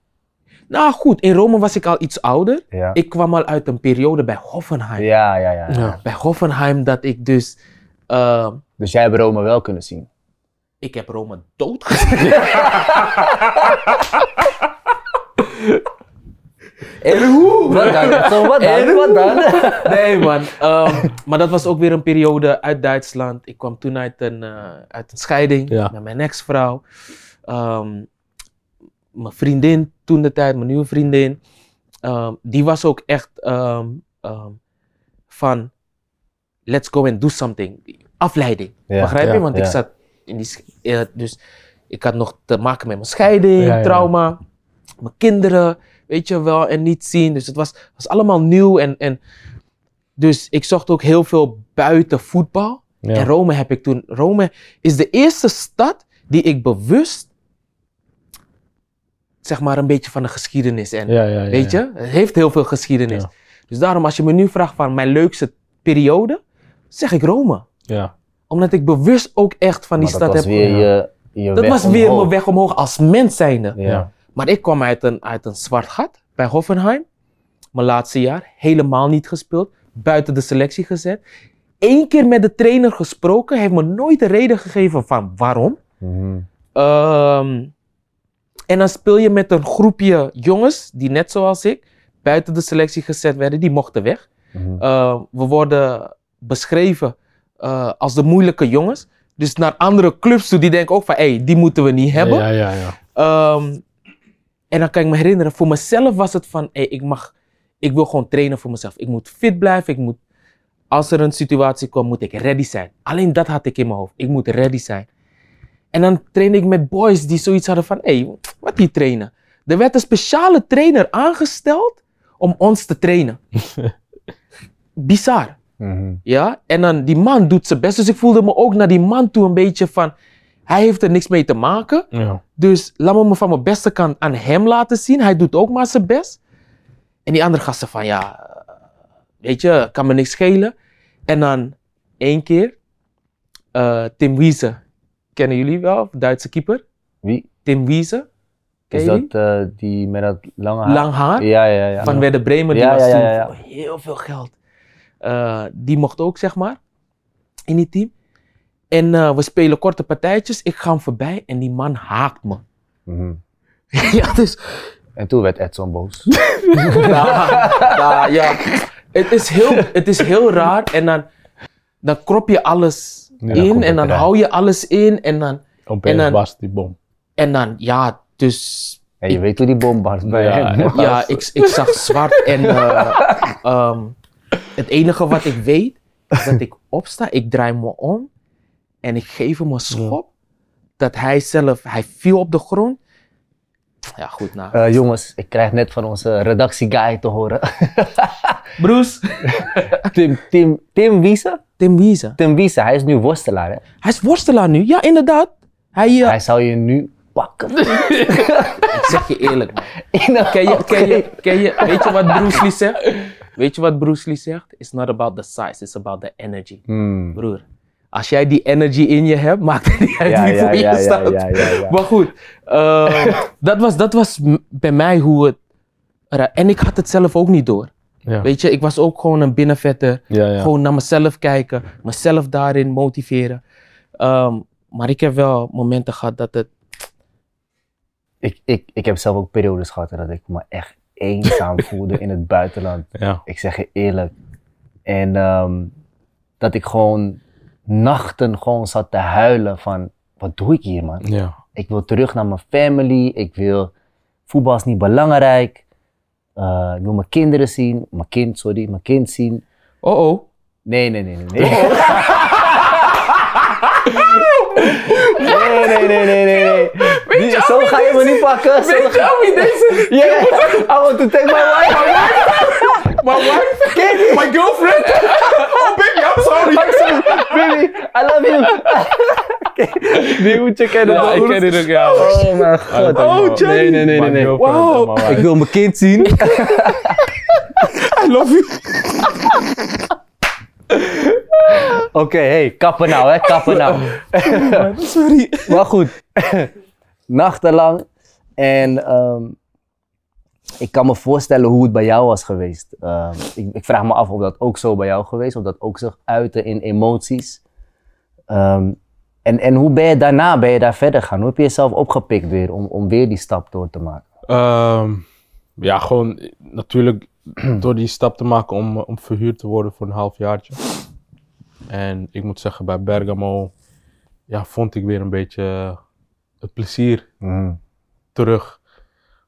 nou goed, in Rome was ik al iets ouder. Ja, Ik kwam al uit een periode bij Hoffenheim. ja, ja. ja. Ja. Bij Hoffenheim dat ik dus. ehm, Dus jij hebt Rome wel kunnen zien. ik heb Rome doodgezien. en hoe? Wat dan? Zo, wat dan? En- Wat dan? Nee, man. Ehm, maar dat was ook weer een periode uit Duitsland. Ik kwam toen uit een, eh, uit een scheiding Ja. met mijn ex-vrouw. Ehm, mijn vriendin toen de tijd, mijn nieuwe vriendin. ehm, die was ook echt ehm, ehm, van let's go and do something. Afleiding. Ja, Begrijp je? ja, Want ik zat in die. dus ik had nog te maken met mijn scheiding, trauma, mijn kinderen. weet je wel, en niet zien. Dus het was, was allemaal nieuw. En, en dus ik zocht ook heel veel buiten voetbal. En Rome heb ik toen. Rome is de eerste stad die ik bewust, zeg maar, een beetje van de geschiedenis en Ja, ja, ja, Weet ja. je? Het heeft heel veel geschiedenis. Ja. Dus daarom, als je me nu vraagt van mijn leukste periode, zeg ik Rome. Ja. Omdat ik bewust ook echt van die Maar dat stad was heb. weer je, je dat weg was weer mijn weg omhoog als mens zijnde. Ja. Maar ik kwam uit een, uit een zwart gat bij Hoffenheim. Mijn laatste jaar. Helemaal niet gespeeld. Buiten de selectie gezet. Eén keer met de trainer gesproken. Hij heeft me nooit de reden gegeven van waarom. Ehm, en dan speel je met een groepje jongens die net zoals ik buiten de selectie gezet werden. Die mochten weg. Mhm. Uh, we worden beschreven uh, als de moeilijke jongens. Dus naar andere clubs toe, die denken ook van, hé, hey, die moeten we niet hebben. Ja, ja, ja. Um, en dan kan ik me herinneren, voor mezelf was het van, hé, hey, ik mag, ik wil gewoon trainen voor mezelf. Ik moet fit blijven, ik moet, als er een situatie komt, moet ik ready zijn. Alleen dat had ik in mijn hoofd, ik moet ready zijn. En dan trainde ik met boys die zoiets hadden van, hé, hey, wat die trainen? Er werd een speciale trainer aangesteld om ons te trainen. Bizar. Mhm. Ja, en dan die man doet zijn best. Dus ik voelde me ook naar die man toe een beetje van, hij heeft er niks mee te maken. ja. Dus laat me me van mijn beste kant aan hem laten zien. Hij doet ook maar zijn best. En die andere gasten van, ja, weet je, kan me niks schelen. En dan één keer, uh, Tim Wiese. Kennen jullie wel, Duitse keeper? Wie? Tim Wiese. Ken Is dat uh, die met dat lange haar? Lang haar. Ja, ja, ja. Van ja. Werder Bremen, die Ja, was ja, ja, ja. voor heel veel geld. Uh, die mocht ook, zeg maar, in die team. En uh, we spelen korte partijtjes. Ik ga hem voorbij en die man haakt me. Mhm. ja, dus... En toen werd Edson boos. nou, ja, het is, heel, het is heel raar. En dan, dan krop je alles In en dan hou je alles in. En dan, Opeens En dan- was die bom. en dan ja, dus En je weet hoe die bom barst bij Ja, hem. Ja, ik, ik zag zwart en eh, ehm, het enige wat ik weet is dat ik opsta, ik draai me om en ik geef hem een schop. Dat hij zelf, hij viel op de grond. Ja, goed nou. Eh, jongens, ik krijg net van onze redactieguy te horen. Bruce. Tim, Tim, Tim Wiese? Tim Wiese. Tim Wiese, hij is nu worstelaar, hè? Hij is worstelaar nu. Ja, inderdaad. Hij, eh, Hij zou je nu pakken. ik zeg je eerlijk man. Ken je, ken je, ken je, weet je wat Bruce Lee zegt? Weet je wat Bruce Lee zegt? It's not about the size, it's about the energy. Hmm. Broer, als jij die energy in je hebt, maakt het niet uit Ja, wie ja, voor ja, je ja, staat. ja, ja, ja. Maar goed, eh, dat, was, dat was bij mij hoe het... En ik had het zelf ook niet door. Ja. Weet je, ik was ook gewoon een binnenvetter. Ja, ja. Gewoon naar mezelf kijken, mezelf daarin motiveren. Ehm, maar ik heb wel momenten gehad dat het... Ik, ik, ik heb zelf ook periodes gehad dat ik me echt eenzaam voelde in het buitenland. Ja. Ik zeg je eerlijk. En ehm, dat ik gewoon nachten gewoon zat te huilen van, wat doe ik hier man? Ja. Ik wil terug naar mijn family. Ik wil, voetbal is niet belangrijk. Eh, ik wil mijn kinderen zien. Mijn kind, sorry, mijn kind zien. Oh oh. Nee, nee, nee, nee. Nee, nee, nee, nee, nee, nee. nee. Die- zo ga je me niet pakken. Weet je wie deze... Yeah, I want to take my wife. My wife? My girlfriend? Oh baby, I'm sorry. I'm sorry, baby, I love you. Die moet je kennen. Ja, ik ken dit ook, ja. Oh mijn god. Oh, Johnny. Nee, nee, nee, nee. Nee. Wow. my Ik wil mijn kind zien. I love you. Oké, hey, kappen nou, hè, kappen nou. Sorry. Maar goed, nachtenlang. En ehm, ik kan me voorstellen hoe het bij jou was geweest. Ehm, ik, ik vraag me af of dat ook zo bij jou geweest, of dat ook zich uitte in emoties. Ehm, en, en hoe ben je daarna, ben je daar verder gegaan? Hoe heb je jezelf opgepikt weer om, om weer die stap door te maken? Ehm, ja, gewoon natuurlijk door die stap te maken om, om verhuurd te worden voor een halfjaartje. En ik moet zeggen, bij Bergamo ja, vond ik weer een beetje het plezier terug.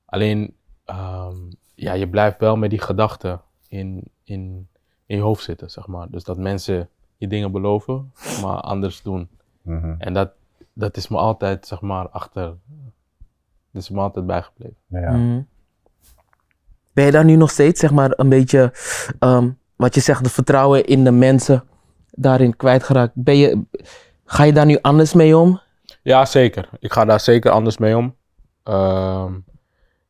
Alleen, ehm, ja, je blijft wel met die gedachten in, in, in je hoofd zitten, zeg maar. Dus dat mensen je dingen beloven, maar anders doen. En dat, dat is me altijd, zeg maar, achter... Dat is me altijd bijgebleven. Ja. Mhm. Ben je daar nu nog steeds, zeg maar, een beetje, ehm, wat je zegt, het vertrouwen in de mensen daarin kwijtgeraakt? Ben je, ga je daar nu anders mee om? Ja, zeker. Ik ga daar zeker anders mee om. Ehm,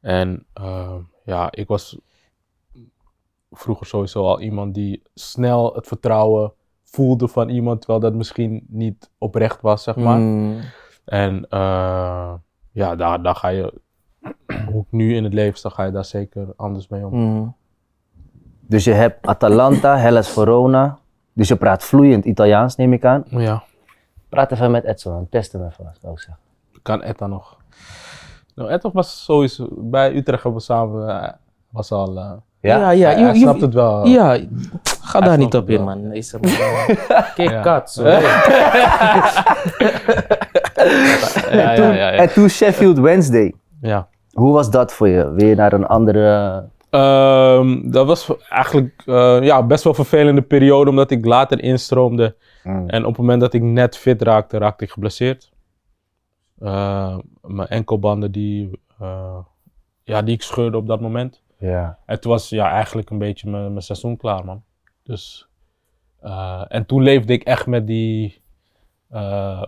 en ehm, ja, ik was vroeger sowieso al iemand die snel het vertrouwen voelde van iemand, terwijl dat misschien niet oprecht was, zeg maar. Mm, En eh, ja, daar, daar ga je, hoe ik nu in het leven sta, ga je daar zeker anders mee om. mm. Dus je hebt Atalanta, Hellas Verona. Dus je praat vloeiend Italiaans, neem ik aan. Ja, Praat even met Edson, test hem even, zou ik zeggen. kan Etta nog. Nou, was sowieso, bij Utrecht hebben we samen, eh, was al, eh, Ja? ja, ja, hij, hij snapt het wel. Ja, ga daar niet op in, man. Deze man. Kijk, Ja. kat. zo. ja, ja, ja, ja. En toen Sheffield Wednesday. ja. Hoe was dat voor je? Weer naar een andere... Ehm, dat was eigenlijk eh, ja, best wel een vervelende periode, omdat ik later instroomde. En op het moment dat ik net fit raakte, raakte ik geblesseerd. Eh, mijn enkelbanden die, eh, ja, die ik scheurde op dat moment. Ja. En toen was ja, eigenlijk een beetje mijn, mijn seizoen klaar, man. Dus, eh, en toen leefde ik echt met die, eh,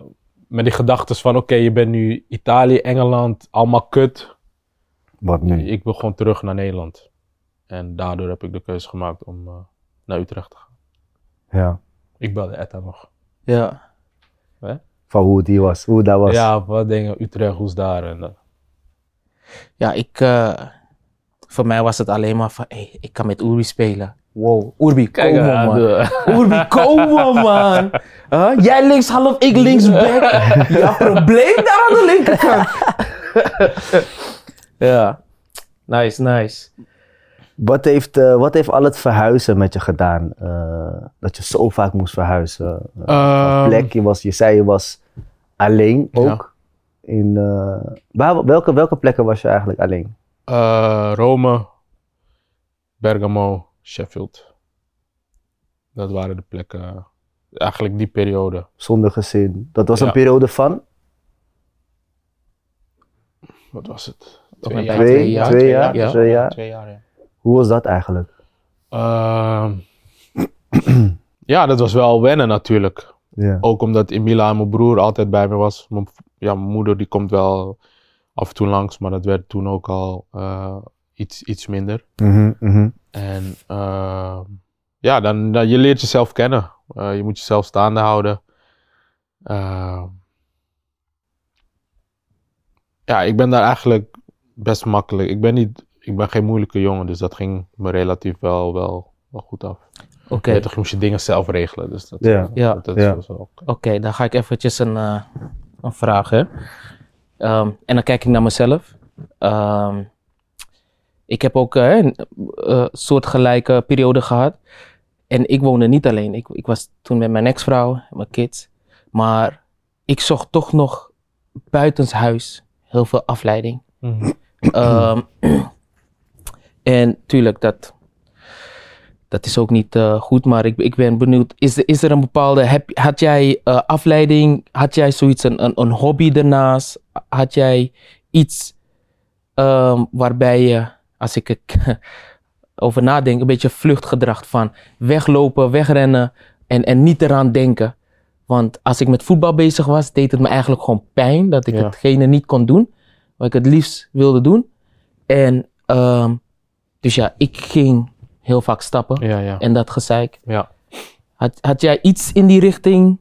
met die gedachten van, oké, je bent nu Italië, Engeland, allemaal kut. Wat nu? Ik wil gewoon terug naar Nederland. En daardoor heb ik de keuze gemaakt om eh, naar Utrecht te gaan. Ja. Ik belde Etta nog. Ja. Van hoe die was, hoe dat was. Ja, wat dingen, Utrecht, hoe is daar? En, dat. Ja, ik, eh, voor mij was het alleen maar van, hey, ik kan met Urbi spelen. Wow, Urbi, kom op, man. Urbi, kom op, man. Huh? Jij links half, ik linksback. ja, probleem daar aan de linkerkant. ja, nice, nice. Wat, heeft, eh, wat heeft al het verhuizen met je gedaan? Eh, dat je zo vaak moest verhuizen. Uh, Ehm, plek, je, was, je zei je was alleen ook. In, eh, waar, welke, welke plekken was je eigenlijk alleen? eh, Rome, Bergamo, Sheffield. Dat waren de plekken, eigenlijk die periode. Zonder gezin. Dat was een Ja. periode van? Wat was het? Twee jaar. Twee, jaar, twee twee jaar, jaar, twee jaar. Twee jaar, ja. Hoe was dat eigenlijk? Ehm, ja, dat was wel wennen natuurlijk. Ook omdat Emila mijn broer altijd bij me was. Mijn, ja, mijn moeder die komt wel af en toe langs, maar dat werd toen ook al eh, iets, iets minder. Mhm, mhm. En ehm, ja, dan, dan, je leert jezelf kennen. Eh, je moet jezelf staande houden. Ehm, ja, ik ben daar eigenlijk best makkelijk. Ik ben, niet, ik ben geen moeilijke jongen, dus dat ging me relatief wel, wel, wel goed af. Oké, toch, moest je dingen zelf regelen. Dus dat, Ja. Ja. dat, Ja. was wel oké. oké, dan ga ik eventjes een, eh, een vraag, hè. Ehm, en dan kijk ik naar mezelf. Ehm, ik heb ook eh, een eh, soortgelijke periode gehad. En ik woonde niet alleen. Ik, ik was toen met mijn ex-vrouw en mijn kids. Maar ik zocht toch nog buitenshuis heel veel afleiding. Ehm, en tuurlijk, dat, dat is ook niet eh, goed, maar ik, ik ben benieuwd, is, er- is er een bepaalde, heb, had jij eh, afleiding, had jij zoiets, een, een, een hobby daarnaast, had jij iets ehm, waarbij je, als ik er over nadenk, een beetje vluchtgedrag van weglopen, wegrennen en, en niet eraan denken. Want als ik met voetbal bezig was, deed het me eigenlijk gewoon pijn dat ik Ja. hetgene niet kon doen wat ik het liefst wilde doen. En ehm, dus ja, ik ging heel vaak stappen Ja, ja. en dat gezeik. ja. Had, had jij iets in die richting?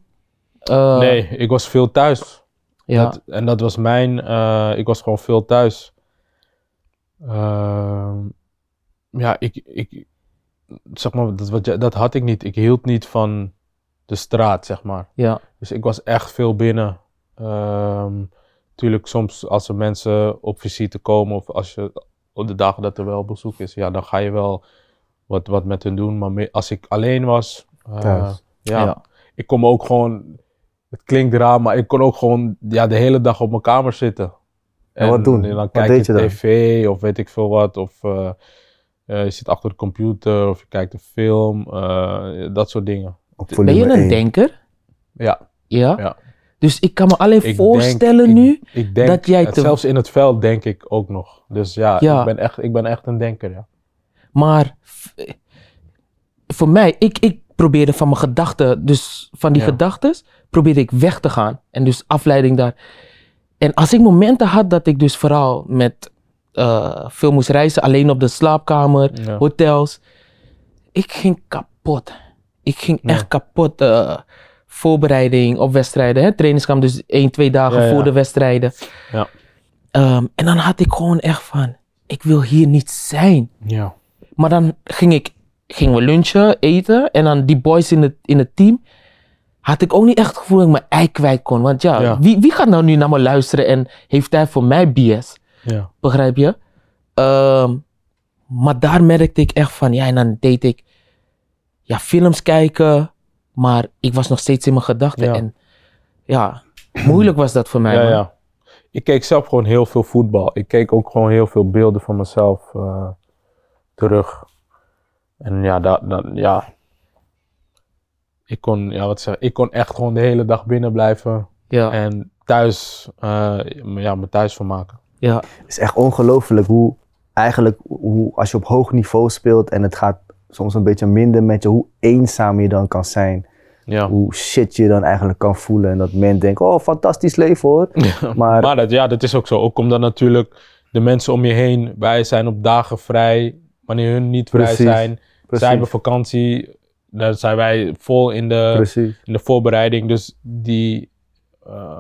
Eh, Nee, ik was veel thuis. Ja, Dat, en dat was mijn, eh, ik was gewoon veel thuis. Ehm, ja, ik, ik, zeg maar, dat, wat dat had ik niet. Ik hield niet van de straat, zeg maar. ja, Dus ik was echt veel binnen. Ehm tuurlijk, soms als er mensen op visite komen of als je op de dagen dat er wel bezoek is, ja, dan ga je wel wat, wat met hun doen. Maar als ik alleen was, eh, ja, Ja. ik kon ook gewoon, het klinkt raar, maar ik kon ook gewoon ja, de hele dag op mijn kamer zitten. En wat doen? dan Wat kijk deed je tv of weet ik veel wat. Of eh, eh, je zit achter de computer of je kijkt een film. eh, dat soort dingen. Op Ben je een 1. denker? Ja. Ja? Ja. Dus ik kan me alleen Ik voorstellen denk- nu. Ik, ik denk, dat jij het- te- zelfs in het veld denk ik ook nog. Dus ja, Ja. Ik, ben echt, ik ben echt een denker, ja. Maar voor mij, ik, ik probeerde van mijn gedachten, dus van die Ja. gedachten, probeerde ik weg te gaan. En dus afleiding daar. En als ik momenten had dat ik dus vooral met eh, veel moest reizen, alleen op de slaapkamer, Ja. hotels. Ik ging kapot. Ik ging echt kapot. eh, voorbereiding op wedstrijden. Hè? Trainingskamp, dus één, twee dagen Ja, ja. voor de wedstrijden. Ja. Ehm, en dan had ik gewoon echt van, ik wil hier niet zijn. Ja. Maar dan ging ik, gingen we lunchen, eten. En dan die boys in het, in het team. Had ik ook niet echt het gevoel dat ik mijn ei kwijt kon. Want ja, Ja. Wie, wie gaat nou nu naar me luisteren en heeft tijd voor mij BS? Ja. Begrijp je? Ehm, maar daar merkte ik echt van, ja, en dan deed ik ja, films kijken. Maar ik was nog steeds in mijn gedachten. Ja. En ja, moeilijk was dat voor mij. Ja, man. ja. Ik keek zelf gewoon heel veel voetbal. Ik keek ook gewoon heel veel beelden van mezelf eh, terug. En ja, dat, dat, ja. Ik kon, ja, wat zeg, ik kon echt gewoon de hele dag binnen blijven. Ja, En thuis, eh, ja, me thuis vermaken. ja, Het is echt ongelooflijk hoe eigenlijk, hoe, als je op hoog niveau speelt en het gaat soms een beetje minder met je, hoe eenzaam je dan kan zijn. Ja. Hoe shit je dan eigenlijk kan voelen. En dat men denkt, oh fantastisch leven hoor. Maar, Maar dat, ja, dat is ook zo. Ook omdat natuurlijk de mensen om je heen, wij zijn op dagen vrij. Wanneer hun niet vrij Precies, zijn, precies, zij hebben vakantie. Dan zijn wij vol in de, precies. in de voorbereiding. Dus die, eh,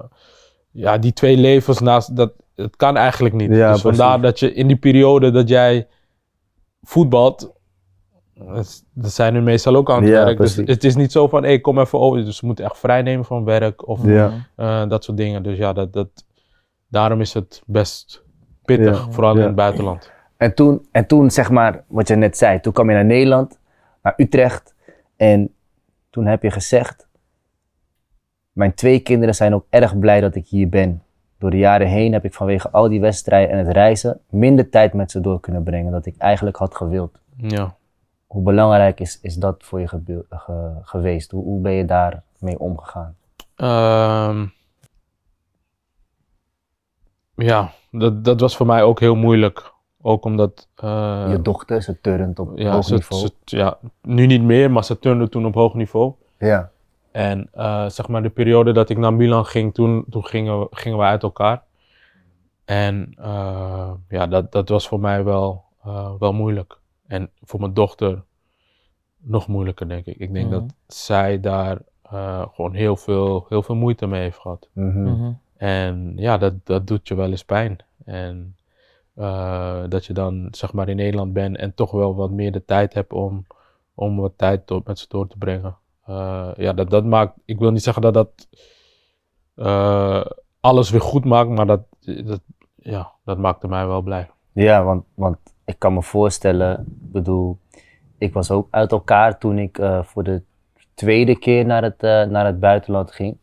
ja, die twee levens naast, dat, het kan eigenlijk niet. Ja, dus vandaar dat je in die periode dat jij voetbalt, dat dat zijn nu meestal ook aan het Ja, werk. Dus het is niet zo van, hey, kom even over. Dus ze moeten echt vrij nemen van werk of Ja. eh, dat soort dingen. Dus ja, dat, dat, daarom is het best pittig, Ja, vooral in het buitenland. En toen, en toen, zeg maar, wat je net zei, toen kwam je naar Nederland, naar Utrecht. En toen heb je gezegd, mijn twee kinderen zijn ook erg blij dat ik hier ben. Door de jaren heen heb ik vanwege al die wedstrijden en het reizen minder tijd met ze door kunnen brengen dan ik eigenlijk had gewild. Ja. Hoe belangrijk is, is dat voor je ge- geweest? Hoe, hoe ben je daarmee omgegaan? Ehm, ja, dat, dat was voor mij ook heel moeilijk. Ook omdat... eh, je dochter, ze turnt op ja, hoog ze, niveau. ze- ja, nu niet meer, maar ze turnde toen op hoog niveau. ja. En eh, zeg maar de periode dat ik naar Milan ging, toen, toen gingen, we, gingen we uit elkaar. En eh, ja, dat, dat was voor mij wel, wel moeilijk. En voor mijn dochter nog moeilijker, denk ik. Ik denk Mhm. dat zij daar eh, gewoon heel veel, heel veel moeite mee heeft gehad. Mhm. Mhm. En ja, dat, dat doet je wel eens pijn. En eh, dat je dan zeg maar in Nederland bent en toch wel wat meer de tijd hebt om, om wat tijd door- met ze door te brengen. Eh, ja, dat, dat maakt, ik wil niet zeggen dat dat eh, alles weer goed maakt, maar dat, dat, ja, dat maakte mij wel blij. Ja, want, want ik kan me voorstellen, ik bedoel, ik was ook uit elkaar toen ik eh, voor de tweede keer naar het, eh, naar het buitenland ging.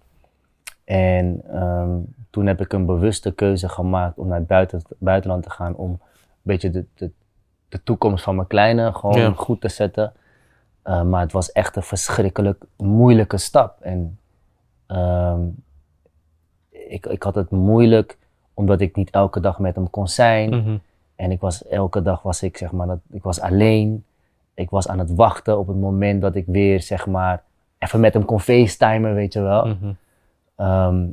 En ehm, toen heb ik een bewuste keuze gemaakt om naar het buiten, buitenland te gaan om een beetje de, de, de toekomst van mijn kleine gewoon Ja. goed te zetten. Eh, maar het was echt een verschrikkelijk moeilijke stap. En ehm, ik, ik had het moeilijk omdat ik niet elke dag met hem kon zijn. Mhm. En ik was, elke dag was ik, zeg maar, dat, ik was alleen. Ik was aan het wachten op het moment dat ik weer, zeg maar, even met hem kon facetimen, weet je wel. Mhm. Ehm,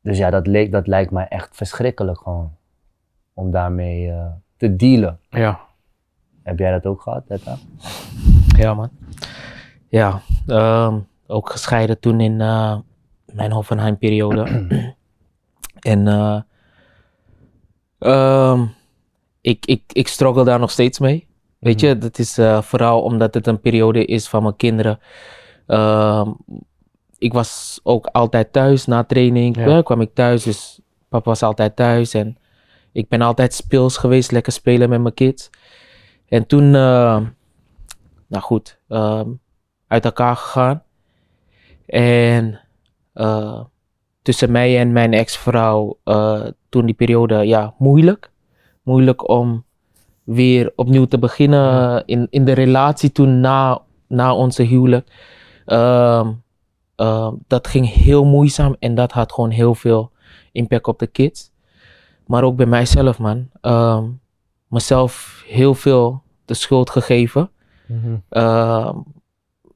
dus ja, dat, leek, dat lijkt mij echt verschrikkelijk gewoon. Om daarmee eh, te dealen. Ja. Heb jij dat ook gehad, Tetta? Ja, man. Ja, ehm, ook gescheiden toen in eh, mijn Hoffenheim-periode. en eh, ehm, ik, ik, ik struggle daar nog steeds mee. Weet je, dat is eh, vooral omdat het een periode is van mijn kinderen. Ehm, ik was ook altijd thuis na training. Ja. kwam ik thuis, dus papa was altijd thuis. En ik ben altijd speels geweest, lekker spelen met mijn kids. En toen, eh, nou goed, ehm, uit elkaar gegaan. En eh, tussen mij en mijn ex-vrouw, toen die periode, ja, moeilijk. Moeilijk om weer opnieuw te beginnen in, in de relatie toen na, na onze huwelijk. Ehm, ehm, dat ging heel moeizaam en dat had gewoon heel veel impact op de kids. Maar ook bij mijzelf, man. Ehm, mezelf heel veel de schuld gegeven. Mhm.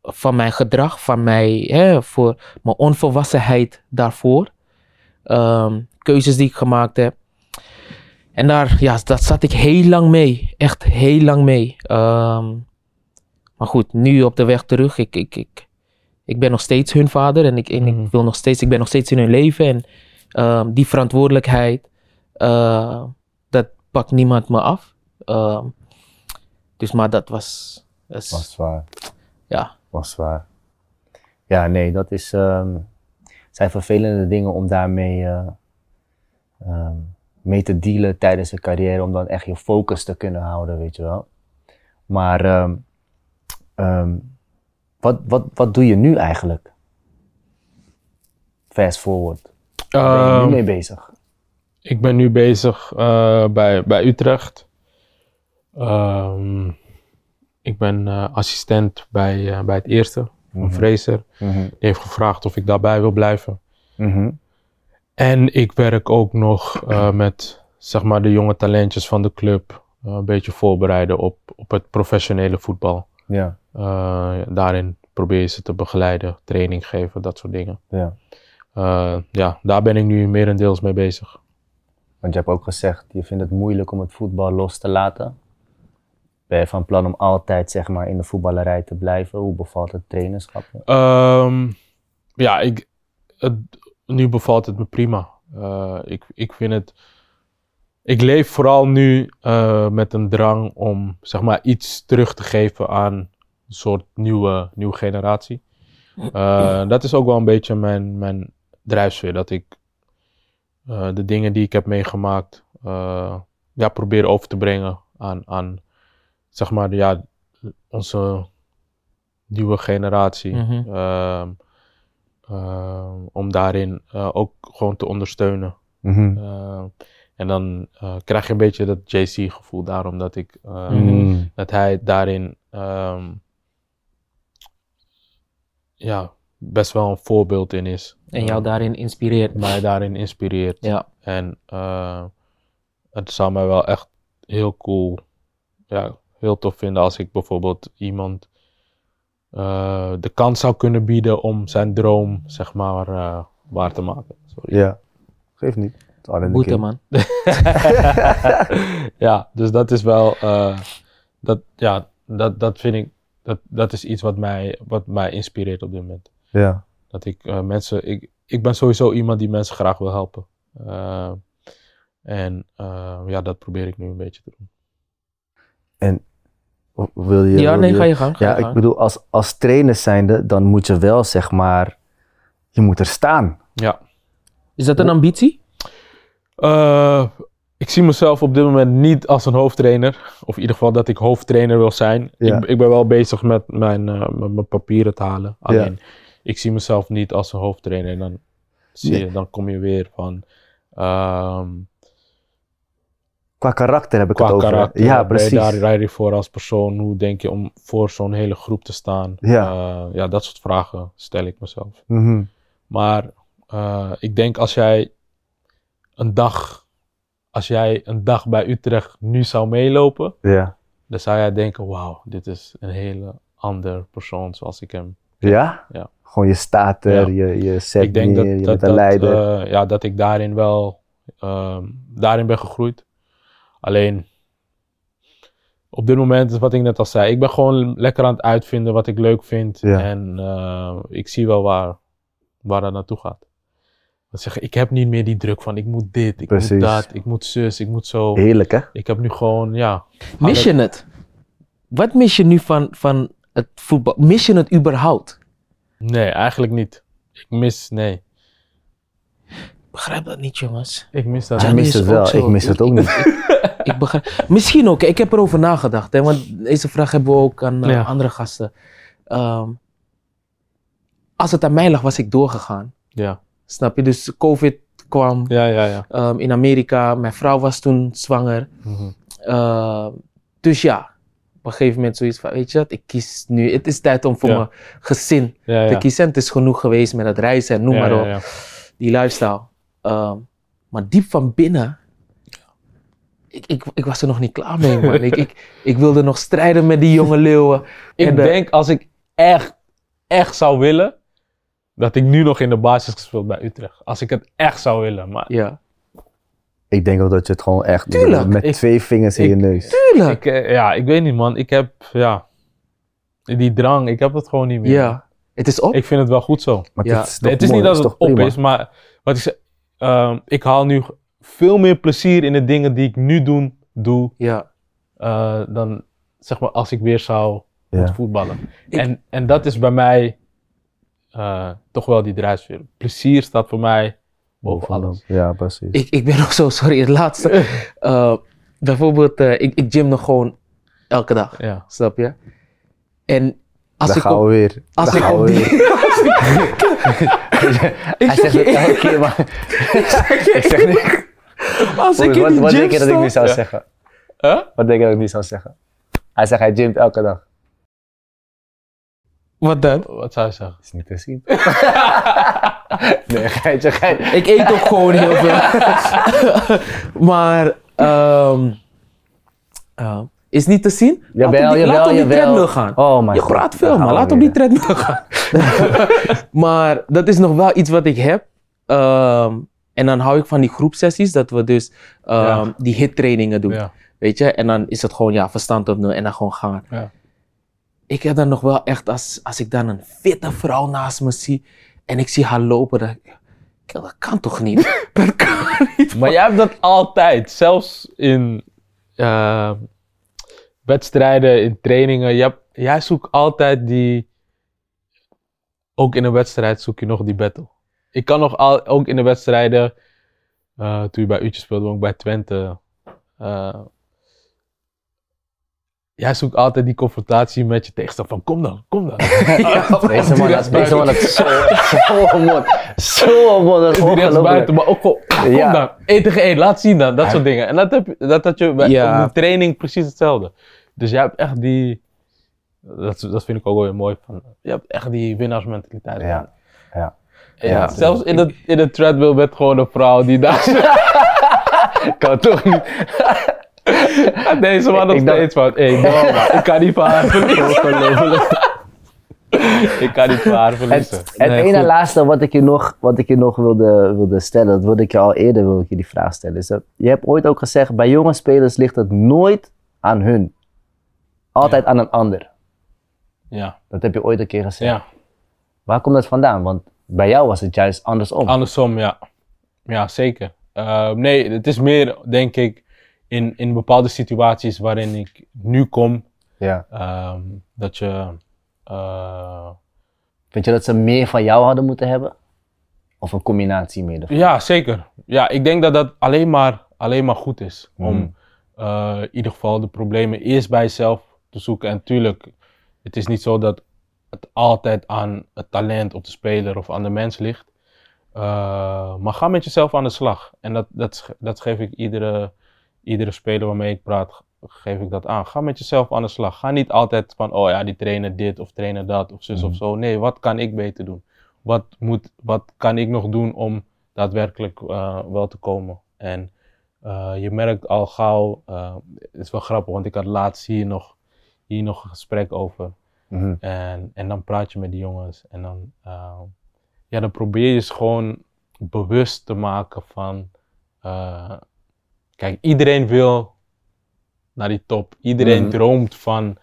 Van mijn gedrag, van mij, hè, voor mijn onvolwassenheid daarvoor. Keuzes die ik gemaakt heb. En daar, ja, dat zat ik heel lang mee. Echt heel lang mee. Ehm, maar goed, nu op de weg terug. Ik, ik, ik, ik ben nog steeds hun vader. En, ik, en Mhm. ik wil nog steeds, ik ben nog steeds in hun leven. En ehm, die verantwoordelijkheid, eh, dat pakt niemand me af. Ehm, dus maar dat was, is- Was zwaar. ja. Was zwaar. Ja, nee, dat is, ehm, zijn vervelende dingen om daarmee eh, mee te dealen tijdens een carrière, om dan echt je focus te kunnen houden, weet je wel. Maar ehm, ehm, wat, wat, wat doe je nu eigenlijk? Fast forward. Waar ben je nu Ehm, mee bezig? Ik ben nu bezig eh, bij, bij Utrecht. Ik ben eh, assistent bij, eh, bij het eerste, van Mhm. Fraser. Mhm, Die heeft gevraagd of ik daarbij wil blijven. mhm, En ik werk ook nog eh, met zeg maar, de jonge talentjes van de club. eh, een beetje voorbereiden op, op het professionele voetbal. Ja, Eh, daarin probeer je ze te begeleiden, training geven, dat soort dingen. ja. Ja, daar ben ik nu merendeels mee bezig. Want je hebt ook gezegd, je vindt het moeilijk om het voetbal los te laten. Ben je van plan om altijd zeg maar, in de voetballerij te blijven? Hoe bevalt het trainerschap? Ehm, ja, ik, het, nu bevalt het me prima. Eh, ik, ik vind het. Ik leef vooral nu eh, met een drang om zeg maar iets terug te geven aan een soort nieuwe, nieuwe generatie. Eh, dat is ook wel een beetje mijn, mijn drijfveer. Dat ik de dingen die ik heb meegemaakt, ja, probeer over te brengen aan, aan zeg maar, ja, onze nieuwe generatie. Ehm, om daarin eh, ook gewoon te ondersteunen. Mhm. Ehm, en dan eh, krijg je een beetje dat JC-gevoel daarom dat ik ehm, Mm. dat hij daarin ehm, ja, best wel een voorbeeld in is. En jou Eh, daarin inspireert. mij daarin inspireert. Ja. En eh, het zou mij wel echt heel cool, ja, heel tof vinden als ik bijvoorbeeld iemand eh, de kans zou kunnen bieden om zijn droom, zeg maar, eh, waar te maken. Sorry. Ja, geeft niet. Het is al in de Boete, man. ja, dus dat is wel, eh, dat, ja, dat, dat vind ik, dat, dat is iets wat mij, wat mij inspireert op dit moment. Ja. Dat ik eh, mensen, ik, ik ben sowieso iemand die mensen graag wil helpen. Eh, en eh, ja, dat probeer ik nu een beetje te doen. Of Wil je, Ja, wil nee, ga je gang. Ga Ja, je ik gang. bedoel, als, als trainer zijnde, dan moet je wel zeg maar, je moet er staan. Ja. Is dat een ambitie? Eh, ik zie mezelf op dit moment niet als een hoofdtrainer. Of in ieder geval dat ik hoofdtrainer wil zijn. Ja. Ik, ik ben wel bezig met mijn, eh, met mijn papieren te halen. Alleen, ik zie mezelf niet als een hoofdtrainer. En dan, zie Nee. je, dan kom je weer van... ehm, Qua karakter heb ik qua het over. karakter, Ja, ben je precies. daar rijd je voor als persoon? Hoe denk je om voor zo'n hele groep te staan? Ja. Eh, ja, dat soort vragen stel ik mezelf. Mhm. Maar eh, ik denk als jij een dag, als jij een dag bij Utrecht nu zou meelopen, Ja. dan zou jij denken, wauw, dit is een hele andere persoon zoals ik hem. Ja? Ja. Gewoon je staat er, Ja. je, je zet ik denk neer, dat, je dat, bent een dat, leider. eh, ja, dat ik daarin wel, ehm, daarin ben gegroeid. Alleen, op dit moment is wat ik net al zei, ik ben gewoon lekker aan het uitvinden wat ik leuk vind. Ja. En eh, ik zie wel waar, waar dat naartoe gaat. Dat zeggen, ik heb niet meer die druk van ik moet dit, ik Precies. moet dat, ik moet zus, ik moet zo. Heerlijk, hè? Ik heb nu gewoon, ja. Mis je het? Wat mis je nu van, van het voetbal? Mis je het überhaupt? Nee, eigenlijk niet. Ik mis, nee. Ik begrijp dat niet, jongens. Ik mis dat. Hij Johnny mist is het wel, ik mis het ook niet. Ik begrijp, misschien ook. Ik heb erover nagedacht. Hè, want deze vraag hebben we ook aan eh, Ja. andere gasten. Ehm, als het aan mij lag, was ik doorgegaan. Ja, Snap je? Dus COVID kwam ja, ja. ja. ehm, in Amerika. Mijn vrouw was toen zwanger. Mhm. Ehm, dus ja, op een gegeven moment zoiets van, weet je wat, ik kies nu. Het is tijd om voor Ja. mijn gezin ja, te ja. kiezen. Het is genoeg geweest met het reizen en noem maar op. ja. Die lifestyle. Maar diep van binnen, ik, ik, ik was er nog niet klaar mee, man. ik, ik, ik wilde nog strijden met die jonge leeuwen. Ik En de- denk als ik echt, echt zou willen, dat ik nu nog in de basis gespeeld bij Utrecht. Als ik het echt zou willen. Maar Ja, Ik denk ook dat je het gewoon echt Tuurlijk. met Ik- twee vingers in ik- je neus. tuurlijk. ik, eh, ja, ik weet niet man. Ik heb, ja, die drang, ik heb het gewoon niet meer. Ja, het is op. Ik vind het wel goed zo. Maar Ja. het is, Nee, het is toch niet dat het op prima? is, maar wat ik zeg, ehm, ik haal nu veel meer plezier in de dingen die ik nu doen, doe, Ja, eh, dan zeg maar als ik weer zou Ja. moeten voetballen. Ik- En, en dat is bij mij eh, toch wel die drijfveer. Plezier staat voor mij boven alles. Ja, precies. ik, ik ben nog zo, sorry, het laatste. Eh, bijvoorbeeld, ik, ik gym nog gewoon elke dag, Ja. snap je? En als Daar ik gaan op, we weer. als Daar ik gaan op we die... Hij zeg zegt het elke keer, maar ik zeg niet. Als ik Wat, in wat, die wat gym denk je dat ik nu zou Ja. zeggen? Huh? Wat denk je dat ik nu zou zeggen? Hij zegt hij gymt elke dag. Wat dan? Wat zou je zeggen? is niet te zien. nee, geitje, geitje. Ik eet ook gewoon heel veel. maar, ehm eh, is niet te zien? Jawel, laat op die, jawel, laat op die treadmill gaan. Oh my Je god. praat veel, we Laat op die treadmill gaan. maar dat is nog wel iets wat ik heb. Ehm, en dan hou ik van die groepsessies, dat we dus ehm, Ja. die hit-trainingen doen. Ja. Weet je? En dan is het gewoon, ja, verstand op nul en dan gewoon gaan. Ja. Ik heb dan nog wel echt, als, als ik dan een fitte vrouw naast me zie en ik zie haar lopen, dan... Dat kan toch niet? dat kan niet. Maar jij hebt dat altijd. Zelfs in eh, wedstrijden, in trainingen. Hebt, jij zoekt altijd die... Ook in een wedstrijd zoek je nog die battle. Ik kan nog al, ook in de wedstrijden... eh, toen je bij Utje speelde, ook bij Twente... eh, jij zoekt altijd die confrontatie met je tegenstander. Van kom dan, kom dan. Deze man, dat, deze man, dat is zo, zo mond. Zo mond, dat is buiten, maar ook gewoon, kom Ja. dan. 1 tegen 1, laat zien dan. Dat soort dingen. En dat heb je, dat had je bij Ja. op de training precies hetzelfde. Dus jij hebt echt die, dat, dat vind ik ook wel weer mooi, van, je hebt echt die winnaarsmentaliteit. Ja, ja. Ja. Zelfs in de, in de treadmill met gewoon een vrouw die daar Kan toch niet. Deze man nog steeds van, hé, hey, man, ik kan niet van haar verliezen. ik kan niet van haar verliezen. Het, het Nee, ene goed. laatste wat ik je nog, wat ik je nog wilde, wilde stellen, dat wilde ik je al eerder wilde ik je die vraag stellen. Is dat, je hebt ooit ook gezegd, bij jonge spelers ligt het nooit aan hun. Altijd aan een ander. Ja, Dat heb je ooit een keer gezegd. ja. Waar komt dat vandaan? Want bij jou was het juist andersom. Andersom, ja. Ja, zeker. Uh, nee, het is meer, denk ik, in, in bepaalde situaties waarin ik nu kom, ja. ehm, dat je... eh, Vind je dat ze meer van jou hadden moeten hebben? Of een combinatie meer ervan? ja, zeker. Ja, ik denk dat dat alleen maar, alleen maar goed is. Om Mm. eh, in ieder geval de problemen eerst bij jezelf te zoeken. En tuurlijk, het is niet zo dat het altijd aan het talent of de speler of aan de mens ligt. Uh, maar ga met jezelf aan de slag. En dat, dat, dat geef ik iedere, iedere speler waarmee ik praat, geef ik dat aan. Ga met jezelf aan de slag. Ga niet altijd van, oh ja, die trainer dit of trainer dat of zus Mhm. of zo. Nee, wat kan ik beter doen? Wat, moet, wat kan ik nog doen om daadwerkelijk uh, wel te komen? En uh, je merkt al gauw, het is wel grappig, want ik had laatst hier nog, hier nog een gesprek over. Mhm. En, en dan praat je met die jongens en dan, uh, ja, dan probeer je ze gewoon bewust te maken van, uh, kijk, iedereen wil naar die top. Iedereen Mhm. droomt van,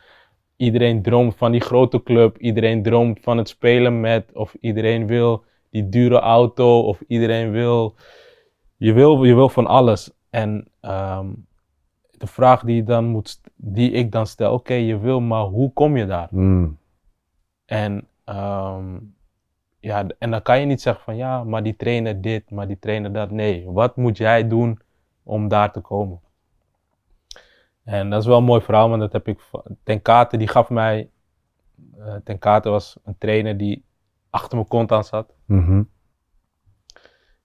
iedereen droomt van die grote club. Iedereen droomt van het spelen met, of iedereen wil die dure auto, of iedereen wil, je wil, je wil van alles. En um, de vraag die, dan moet, die ik dan stel, oké, je wil, maar hoe kom je daar? Mm. En, um, ja, en dan kan je niet zeggen van ja, maar die trainer dit, maar die trainer dat. Nee, wat moet jij doen om daar te komen? En dat is wel een mooi verhaal, want dat heb ik. Ten Kate, die gaf mij. eh Ten Kate was een trainer die achter mijn kont aan zat. Mhm.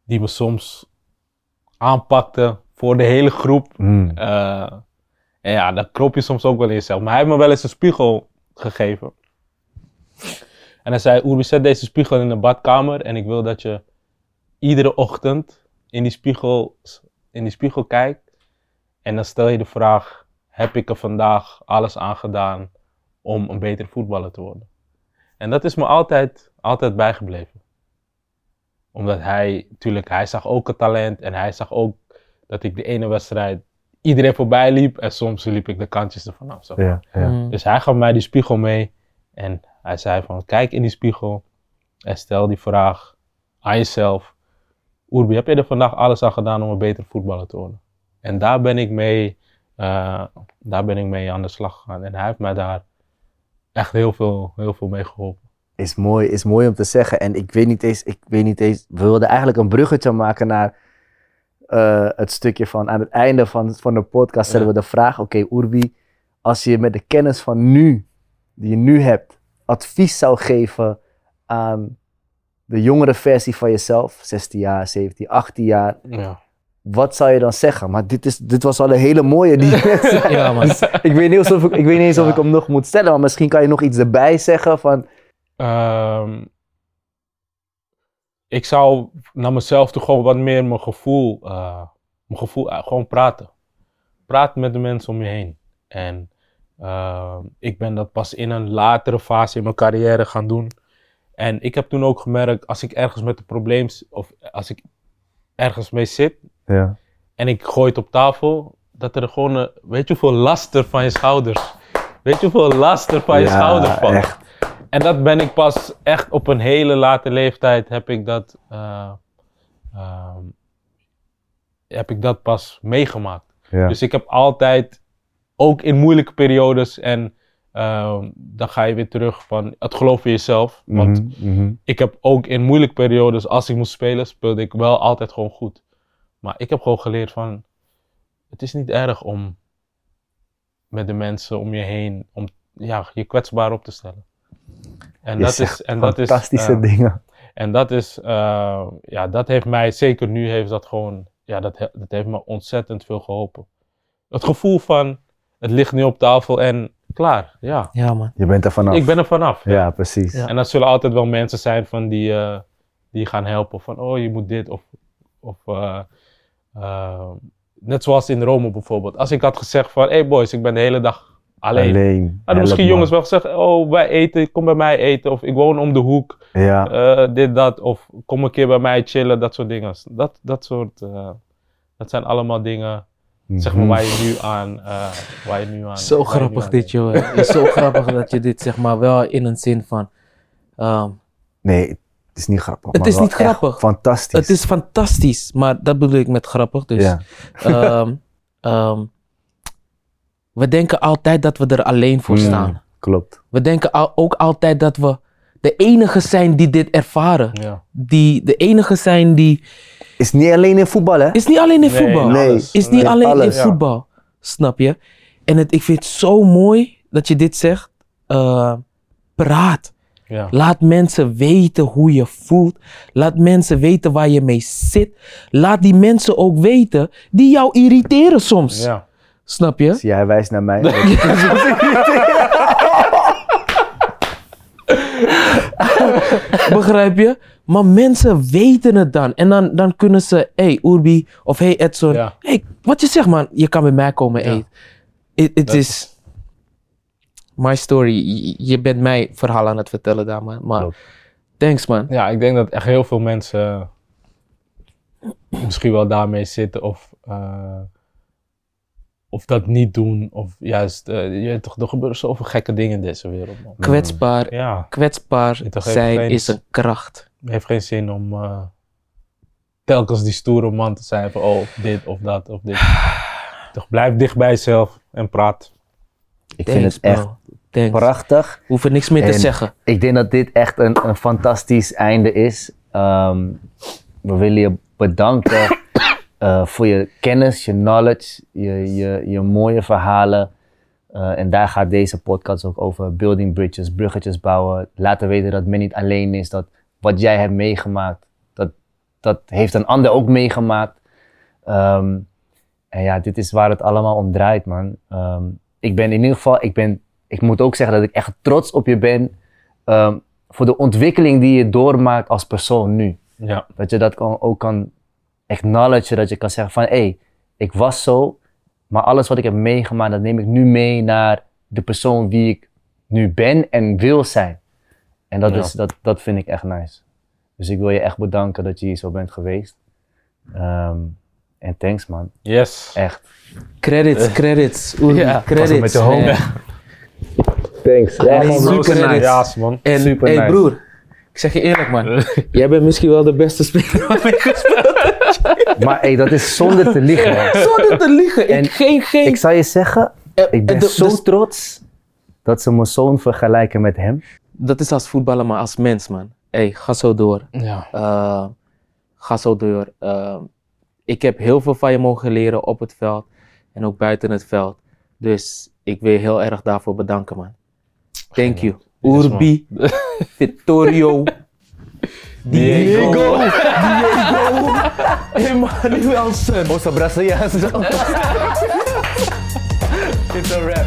Die me soms aanpakte voor de hele groep. Mm. Eh, en ja, dan krop je soms ook wel in jezelf. Maar hij heeft me wel eens een spiegel gegeven. En hij zei, Oerbi, zet deze spiegel in de badkamer. En ik wil dat je iedere ochtend in die spiegel, in die spiegel kijkt. En dan stel je de vraag, heb ik er vandaag alles aan gedaan om een betere voetballer te worden? En dat is me altijd, altijd bijgebleven. Omdat hij, natuurlijk, hij zag ook het talent en hij zag ook dat ik de ene wedstrijd iedereen voorbij liep en soms liep ik de kantjes ervan af. zeg maar. Ja, ja. Mm. Dus hij gaf mij die spiegel mee en hij zei van kijk in die spiegel en stel die vraag aan jezelf. Oerbi, heb je er vandaag alles aan gedaan om een betere voetballer te worden? En daar ben ik mee, eh, daar ben ik mee aan de slag gegaan. En hij heeft mij daar echt heel veel, heel veel mee geholpen. Is mooi, is mooi om te zeggen. En ik weet niet eens, ik weet niet eens, we wilden eigenlijk een bruggetje maken naar eh, het stukje van aan het einde van, van de podcast stellen Ja. we de vraag, oké Urbi, als je met de kennis van nu, die je nu hebt, advies zou geven aan de jongere versie van jezelf, 16 jaar, 17, 18 jaar, Ja. wat zou je dan zeggen? Maar dit, is, dit was al een hele mooie die. Ja, man. ik, weet niet of ik, ik weet niet eens of ik hem nog moet stellen, maar misschien kan je nog iets erbij zeggen van, Ehm, ik zou naar mezelf toe gewoon wat meer mijn gevoel, eh, mijn gevoel eh, gewoon praten. Praten met de mensen om je heen. En ehm, ik ben dat pas in een latere fase in mijn carrière gaan doen. En ik heb toen ook gemerkt, als ik ergens met een probleem, of als ik ergens mee zit ja. en ik gooi het op tafel, dat er gewoon, een, weet je hoeveel laster van je schouders, weet je hoeveel laster van je Ja, schouders valt. echt. En dat ben ik pas echt op een hele late leeftijd heb ik dat, eh, ehm, heb ik dat pas meegemaakt. Ja. Dus ik heb altijd, ook in moeilijke periodes en ehm, dan ga je weer terug van het geloof in jezelf. Want Mhm, mhm. ik heb ook in moeilijke periodes, als ik moest spelen, speelde ik wel altijd gewoon goed. Maar ik heb gewoon geleerd van, het is niet erg om met de mensen om je heen, om ja, je kwetsbaar op te stellen. En Je dat is, en dat is, fantastische eh, dingen. en dat is, eh, ja, dat heeft mij, zeker nu heeft dat gewoon, ja, dat, he- dat heeft me ontzettend veel geholpen. Het gevoel van, het ligt nu op tafel en klaar, ja. Ja, man. Je bent er vanaf. Ik ben er vanaf. Ja, precies. Ja. En dat zullen altijd wel mensen zijn van die, eh, die gaan helpen. Van, oh, je moet dit. Of, of net zoals in Rome bijvoorbeeld. Als ik had gezegd van, hey boys, ik ben de hele dag alleen. Alleen. Hadden misschien jongens wel gezegd, oh, wij eten, kom bij mij eten. Of ik woon om de hoek, Ja, eh, dit, dat. Of kom een keer bij mij chillen, dat soort dingen. Dat, dat soort, eh, dat zijn allemaal dingen, zeg maar, Mhm. waar je nu aan, eh, waar je nu aan... Zo waar je nu grappig aan dit, joh. Het is zo grappig dat je dit zeg maar wel in een zin van... ehm, Nee, het is niet grappig. Het maar is niet grappig. Fantastisch. het is fantastisch, maar dat bedoel ik met grappig. Dus Ja. ehm, ehm, we denken altijd dat we er alleen voor staan. Klopt. We denken al, ook altijd dat we de enige zijn die dit ervaren. Ja. Die de enige zijn die... Is niet alleen in voetbal, hè? Is niet alleen in Nee, voetbal. Nee. alles. Is niet Nee, alleen alles, in ja. voetbal. Snap je? En het, ik vind het zo mooi dat je dit zegt. Eh, praat. Ja. Laat mensen weten hoe je voelt. Laat mensen weten waar je mee zit. Laat die mensen ook weten die jou irriteren soms. Ja. Snap je? Zie jij wijst naar mij. Begrijp je? Maar mensen weten het dan. En dan, dan kunnen ze, hey Urbi of hey Edson. Ja. Hey, wat je zegt man, je kan bij mij komen Ja. eten. Het is my story. Je- bent mij verhaal aan het vertellen daar man. Maar thanks man. Ja, ik denk dat echt heel veel mensen misschien wel daarmee zitten of, eh, of dat niet doen. Of juist, eh, je weet toch, er gebeuren zoveel gekke dingen in deze wereld. Man. Kwetsbaar, Ja, kwetsbaar zijn geen- is een kracht. het heeft geen zin om eh, telkens die stoere man te zijn van oh, dit of dat of dit. Toch blijf dicht bij jezelf en praat. Ik vind het echt bro. Thanks. prachtig. Hoef er niks meer te En- zeggen. Ik denk dat dit echt een, een fantastisch einde is. Ehm, we willen je bedanken eh, voor je kennis, je knowledge, je, je, je mooie verhalen. Eh, en daar gaat deze podcast ook over. Building bridges, bruggetjes bouwen. Laten weten dat men niet alleen is. Dat wat jij hebt meegemaakt, dat, dat heeft een ander ook meegemaakt. Ehm, en ja, dit is waar het allemaal om draait, man. Ehm, ik ben in ieder geval, ik, ben, ik moet ook zeggen dat ik echt trots op je ben. ehm, voor de ontwikkeling die je doormaakt als persoon nu. Ja, Dat je dat kan, ook kan acknowledgen, dat je kan zeggen van hé, hey, ik was zo Maar alles wat ik heb meegemaakt, dat neem ik nu mee naar de persoon wie ik nu ben en wil zijn. En dat, Ja. is, dat, dat vind ik echt nice. Dus ik wil je echt bedanken dat je hier zo bent geweest. Ehm, en thanks man, Yes. echt. Credits, credits. Oei, Ja, credits. met je home. Thanks. Ja, man, super super nice. Ja, man. En Super hey nice. broer, ik zeg je eerlijk man. jij bent misschien wel de beste speler waarmee ik gespeeld Maar hey, dat is zonder te liegen. Zonder te liegen. En ik, geen, geen. Ik zal je zeggen, eh, ik ben de- zo de- trots dat ze mijn zoon vergelijken met hem. dat is als voetballer, maar als mens man. hey, ga zo door. Ja. Eh, ga zo door. Eh, ik heb heel veel van je mogen leren op het veld en ook buiten het veld. Dus ik wil je heel erg daarvoor bedanken, man. Thank you. Urbi, Vittorio, Diego, Diego, Emmanuel, Emmanuelson. Oh, so Brazilian. it's a rap.